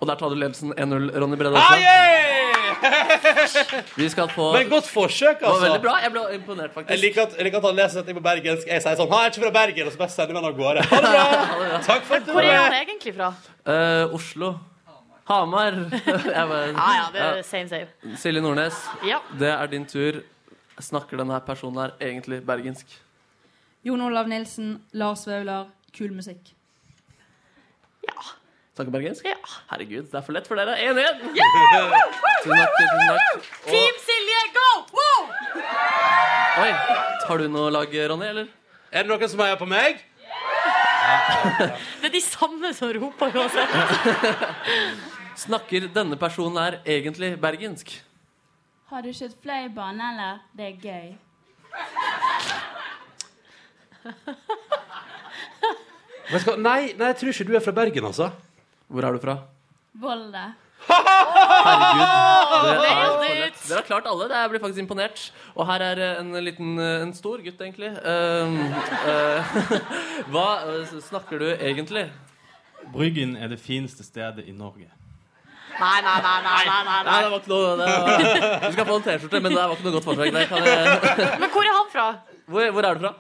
Og der tar du ledelsen 1-0, Ronny Brede Ah, også. yeah! Vi skal få Men godt forsøk, Det var altså. veldig bra. Jeg ble imponert, Jeg faktisk. liker, at, jeg liker at han leser dette på bergensk. Jeg sier sånn Han er ikke fra Bergen, og så bare sender vi han av gårde. Ha det bra! Takk for Hvor er han egentlig fra? Eh, Oslo. Hamar. Jeg bare, Ja, ja, det er same, same. Silje Nordnes, Ja. det er din tur. Snakker denne personen her egentlig bergensk? Jon Olav Nilsen, Lars Vaular, kul musikk. Snakker bergensk? Ja. Herregud, det er for lett for dere. 1-1! Tusen takk. tusen takk. Team Silje, go! Wow! Oi, Har du noe lag, Ronny? eller? Er det noen som heier på meg? Det er de samme som roper uansett. Snakker denne personen her egentlig bergensk? Har du kjørt fløibane, eller? Det er gøy. Nei, nei, jeg tror ikke du er fra Bergen, altså. Hvor er du fra? Volda. Herregud. Dere, er for lett. dere har klart alle. Jeg blir faktisk imponert. Og her er eh, en liten eh, En stor gutt, egentlig. Uh, uh, hva snakker du egentlig? Bryggen er det fineste stedet i Norge. Nei, nei, nei, nei, nei, nei, Nei, det var ikke noe det var, Du skal få en T-skjorte, men det var ikke noe godt forslag. Jeg, Men hvor er han fra? hvor, hvor er du fra?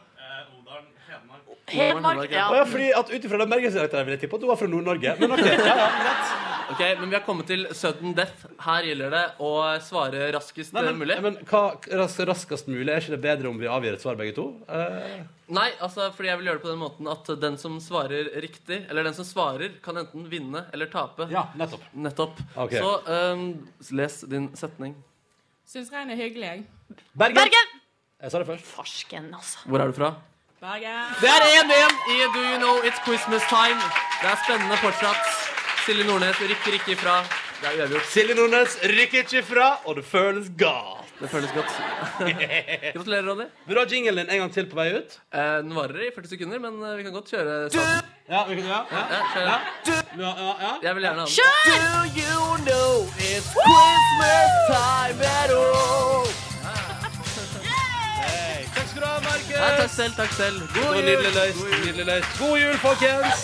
Hedmark? Ja. Å ja, fordi at Ut ifra den bergensdialekten vil jeg tippe at du var fra Nord-Norge. Men ok, ja, ja, greit. Ok, Men vi har kommet til sudden death. Her gjelder det å svare raskest Nei, men, mulig. men hva ras, raskest mulig? Er ikke det bedre om vi avgir et svar begge to? Eh, Nei, altså, fordi jeg vil gjøre det på den måten at den som svarer riktig, eller den som svarer, kan enten vinne eller tape. ja, nettopp. Nettopp. Ok. Så ehm, les din setning. Syns regn er hyggelig, jeg. Bergen! Bergen! Jeg sa det først. Farsken, altså. Hvor er du fra? Bergen. Det er 1-1 i Do You Know It's Christmas Time. Det er spennende fortsatt. Silje Nordnes rykker ikke ifra. Det er uavgjort. Silje Nordnes rykker ikke ifra, og det føles godt. Det føles godt. Gratulerer, Ronny. Vil du ha jinglen din en gang til på vei ut? Eh, den varer i 40 sekunder, men eh, vi kan godt kjøre sammen. Ja, vi kan, ja, ja. Ja, kjør. ja, ja, ja. Jeg vil gjerne ha den. Kjør! Do you know it's Christmas time at all? Takk skal du ha, Markus. Nei, takk selv, takk selv. God jul. nydelig løst. Nydelig løst. God jul, folkens!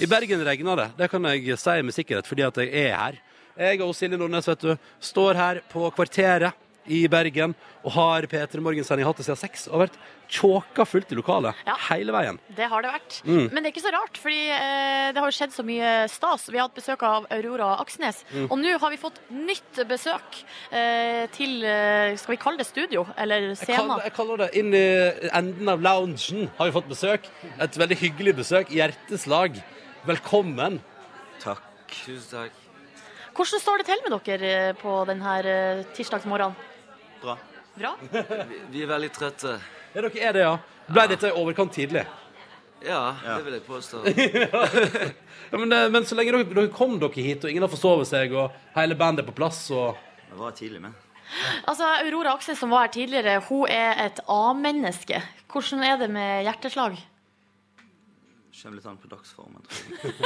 I Bergen regner det. Det kan jeg si med sikkerhet, fordi at jeg er her. Jeg og Silje Nordnes vet du, står her på kvarteret i Bergen og har P3 Morgen-sending hatt det siden seks og vært tjåka fullt i lokalet hele veien. Det har det vært. Mm. Men det er ikke så rart, fordi eh, det har jo skjedd så mye stas. Vi har hatt besøk av Aurora Aksnes, Mm. og nå har vi fått nytt besøk eh, til eh, Skal vi kalle det studio? Eller Jeg jeg kaller det inn i enden av loungen har vi fått besøk. Et veldig hyggelig besøk. Hjerteslag. Velkommen. Takk. Tusen takk. Hvordan står det til med dere eh, på denne eh, tirsdagsmorgenen? Bra. Bra? Vi, vi er veldig trøtte. Ja, dere er det, ja. Ble dette i overkant tidlig? Ja, det vil jeg påstå. Ja, men, eh, men så lenge dere, dere kom dere hit, og ingen har forsovet seg, og hele bandet er på plass, og Jeg var tidlig med. Altså, Aurora Aksel, som var her tidligere, hun er et A-menneske. Hvordan er det med hjerteslag? Kommer litt an på dagsformen.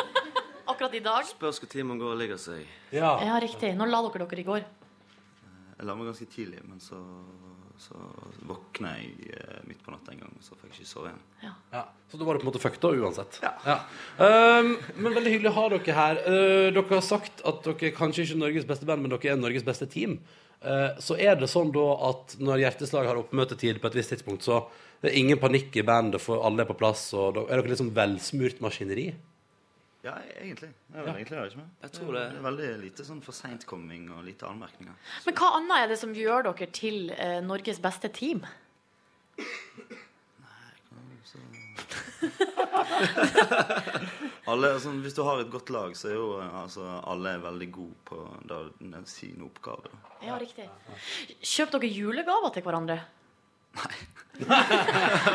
Akkurat i dag? Spørs når timen man går og legger seg. Ja, riktig. Når la dere dere i går? Jeg la meg ganske tidlig, men så, så våkna jeg eh, midt på natta en gang, og så fikk jeg ikke sove igjen. Ja, Så da var det på en måte fucked da, uansett. Ja. Um, men veldig hyggelig å ha dere her. Uh, dere har sagt at dere kanskje ikke er Norges beste band, men dere er Norges beste team. Uh, så er det sånn da at når Hjerteslag har oppmøtetid på et visst tidspunkt, så det er ingen panikk i bandet, for alle er på plass, og da er dere liksom velsmurt maskineri? Ja, egentlig. Jeg, Ja. egentlig jeg. Jeg tror det. er veldig lite sånn for seintkomming og lite anmerkninger. Men hva annet er det som gjør dere til eh, Norges beste team? Alle, altså, hvis du har et godt lag, så er jo eh, altså, alle er veldig gode på da, sine oppgaver. Ja, riktig. Kjøper dere julegaver til hverandre? Nei.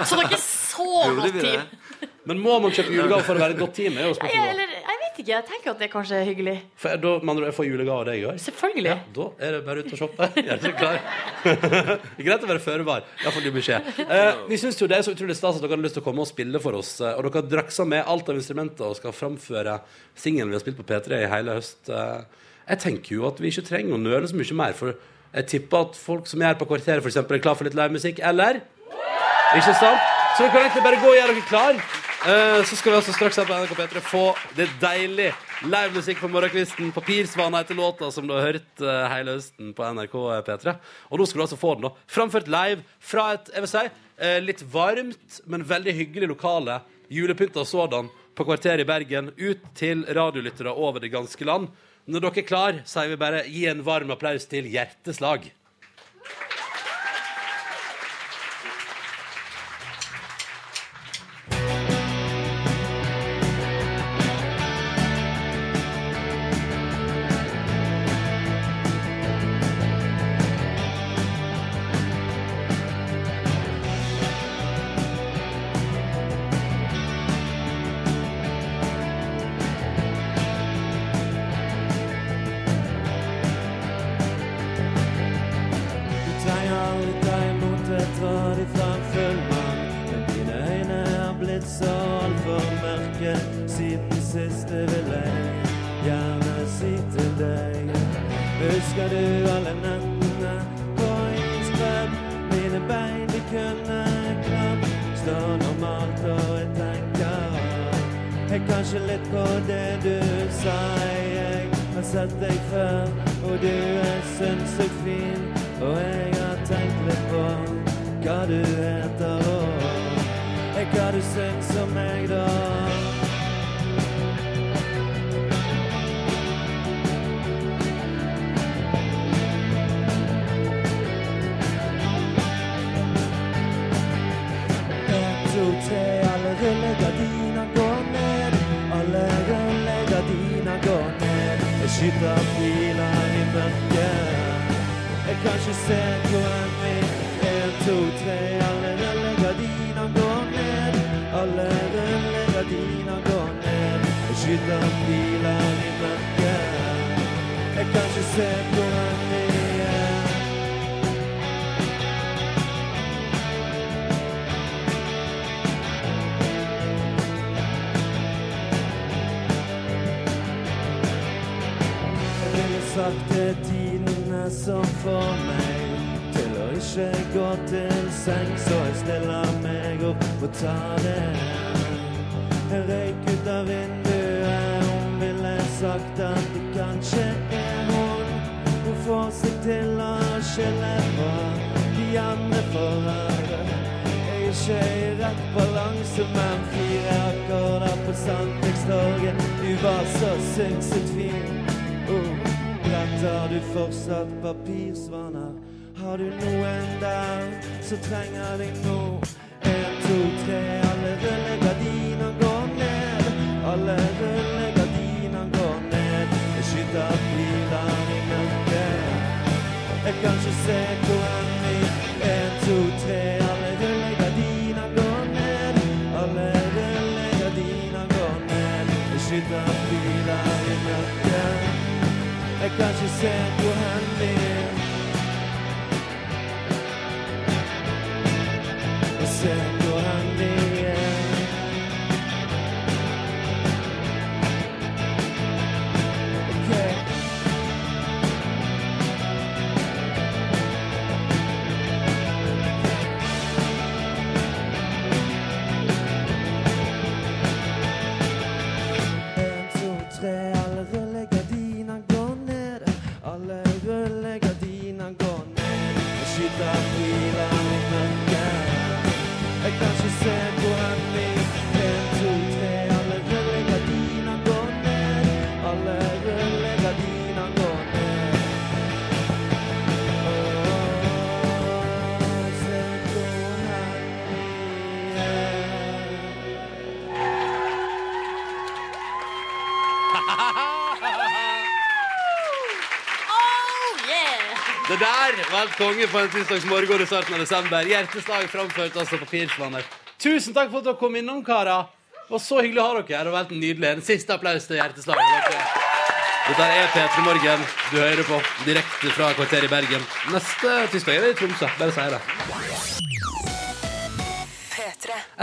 så dere er så godt team? Men må man kjøpe julegave for å være et godt team? Nei, eller, jeg vet ikke. Jeg tenker at det kanskje er hyggelig. For da mener du jeg får julegave av deg i år? Selvfølgelig. Ja, da er det bare ut og shoppe. Greit å være føre var. Iallfall ny beskjed. Eh, vi syns jo det er så utrolig stas at dere hadde lyst til å komme og spille for oss. eh, Og dere har draksa med alt av instrumenter og skal framføre singelen vi har spilt på P3 i hele høst. Eh, Jeg tenker jo at vi ikke trenger å nøle så mye mer, for jeg tipper at folk som er her på kvarteret, f.eks., er klar for litt livemusikk, eller? Ikke sant? Så dere kan egentlig bare gå og gjøre dere klar. Eh, så skal vi altså straks her på NRK P3 få det deilig livemusikk på morgenkvisten. Papirsvana heter låta som du har hørt eh, hele høsten på NRK P3. Og nå skal du altså få den da framført live fra et jeg vil si, eh, litt varmt, men veldig hyggelig lokale. Julepynta sådan på kvarteret i Bergen. Ut til radiolyttere over det ganske land. Når dere er klar, sier vi bare gi en varm applaus til Hjerteslag. jeg gå til seng, så jeg stiller meg opp og tar det. Røyk ut av vinduet, hun ville sagt at det kanskje er hun. Hun får seg til å skille fra de andre foran. Jeg er ikke i rett balanse, men fire akkorder på Sandvikstorget, du var så sinnssykt fin. Oh, bretter du fortsatt papirsvaner? Har du noen der som trenger deg nå? En, to, tre, alle rullegardiner går ned. Alle rullegardiner går ned. Jeg skyter piler i mørket. Jeg kan ikke se hvor enn vi En, to, tre, alle rullegardiner går ned. Alle rullegardiner går ned. Jeg skyter piler i mørket. Jeg kan ikke se hvor var et konge på en tirsdagsmorgen i starten av desember. Hjerteslag framført altså på Pirsvannet. Tusen takk for at dere kom innom, karer. Og så hyggelig å ha dere her. Det var helt nydelig. En siste applaus til Hjerteslaget. Dette er P3 Morgen. Du hører på direkte fra kvarteret i Bergen. Neste tirsdag er vi i Tromsø. Bare si det.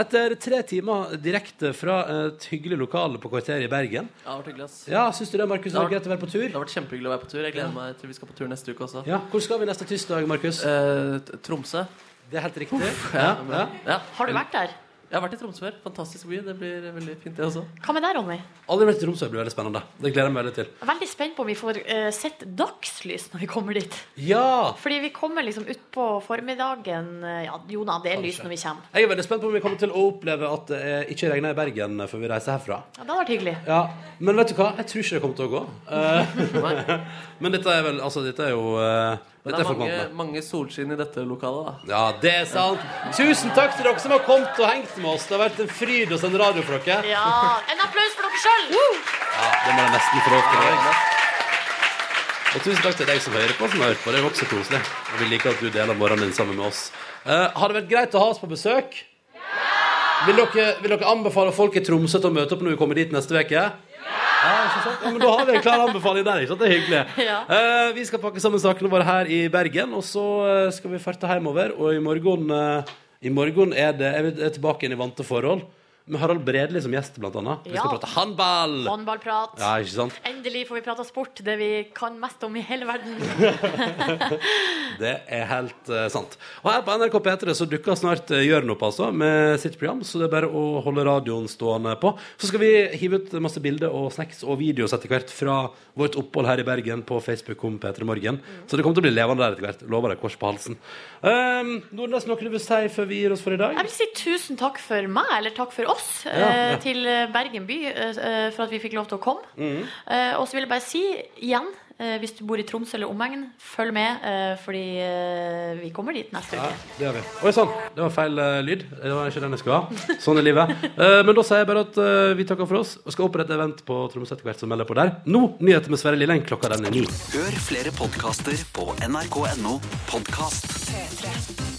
Etter tre timer direkte fra et hyggelig lokale på kvarteret i Bergen Ja, det har vært hyggelig, ass. Ja, Syns du det, Markus? Det var greit å være på tur? Det har vært kjempehyggelig å være på tur. Jeg gleder meg til vi skal på tur neste uke også. Ja, Hvor skal vi neste tirsdag, Markus? Eh, Tromsø. Det er helt riktig. Ja, Ja, ja. Har du vært der? Jeg har vært i Tromsø før. Fantastisk by. Det blir veldig fint, det også. Hva med deg, Ronny? Aldri vært i Tromsø. Det blir veldig spennende. Det gleder jeg meg veldig til. Veldig spent på om vi får uh, sett dagslys når vi kommer dit. Ja! Fordi vi kommer liksom utpå formiddagen. eh, Ja, jo da, det er lys når vi kommer. Jeg er veldig spent på om vi kommer til å oppleve at det ikke regner i Bergen før vi reiser herfra. Ja, det hadde vært hyggelig. Ja, Men vet du hva? Jeg tror ikke det kommer til å gå. Uh, men dette er vel Altså, dette er jo uh, det er mange, mange solskinn i dette lokalet, da. Ja, det er sant. Tusen takk til dere som har kommet og hengt med oss. Det har vært en fryd å sende radio for dere. Ja, En applaus for dere sjøl! Ja, det må jeg nesten få lov til. Og tusen takk til deg som hører på, som har hørt på. Det er også koselig. Og vi liker at du deler morgenen din sammen med oss. Uh, har det vært greit å ha oss på besøk? Vil dere, vil dere anbefale folk i Tromsø til å møte opp når vi kommer dit neste uke? Ja, ikke sant? Ja, men Da har vi en klar anbefaling der. ikke sant? Det er hyggelig. Ja. Eh, vi skal pakke sammen sakene våre her i Bergen, og så eh, skal vi farte hjemover. Og i morgen, eh, i morgen er det Jeg er tilbake igjen i vante forhold. Med Harald Bredli som gjest, blant annet. Vi skal prate håndball! Håndballprat. Ja, ikke sant? Endelig får vi prata sport, det vi kan mest om i hele verden. Det er helt uh, sant. Og her på NRK P3 så dukker snart uh, Jørn opp altså, med sitt program, så det er bare å holde radioen stående på. Så skal vi hive ut masse bilder og snacks og videoer etter hvert fra vårt opphold her i Bergen på Facebook om P3 Morgen. Så det kommer til å bli levende der etter hvert. Lover deg kors på halsen. Um, Nordnes, noe du vil si før vi gir oss for i dag? Jeg vil si tusen takk for meg, eller takk for oss, Ja, eh, ja. til Bergen by, eh, eh, for at vi fikk lov til å komme. Eh, og så vil jeg bare si igjen, eh, hvis du bor i Tromsø eller omegn, følg med, eh, fordi vi kommer dit neste Ja, uke. det gjør vi. Oi sann, det var feil lyd. Det var ikke den jeg skulle ha. Sånn er livet. Eh, men da sier jeg bare at vi takker for oss og skal opprette event på Tromsø etter hvert som melder på der. Nå nyheter med Sverre Lilleng. Klokka den er ni. Hør flere podkaster på nrk.no podkast. P3.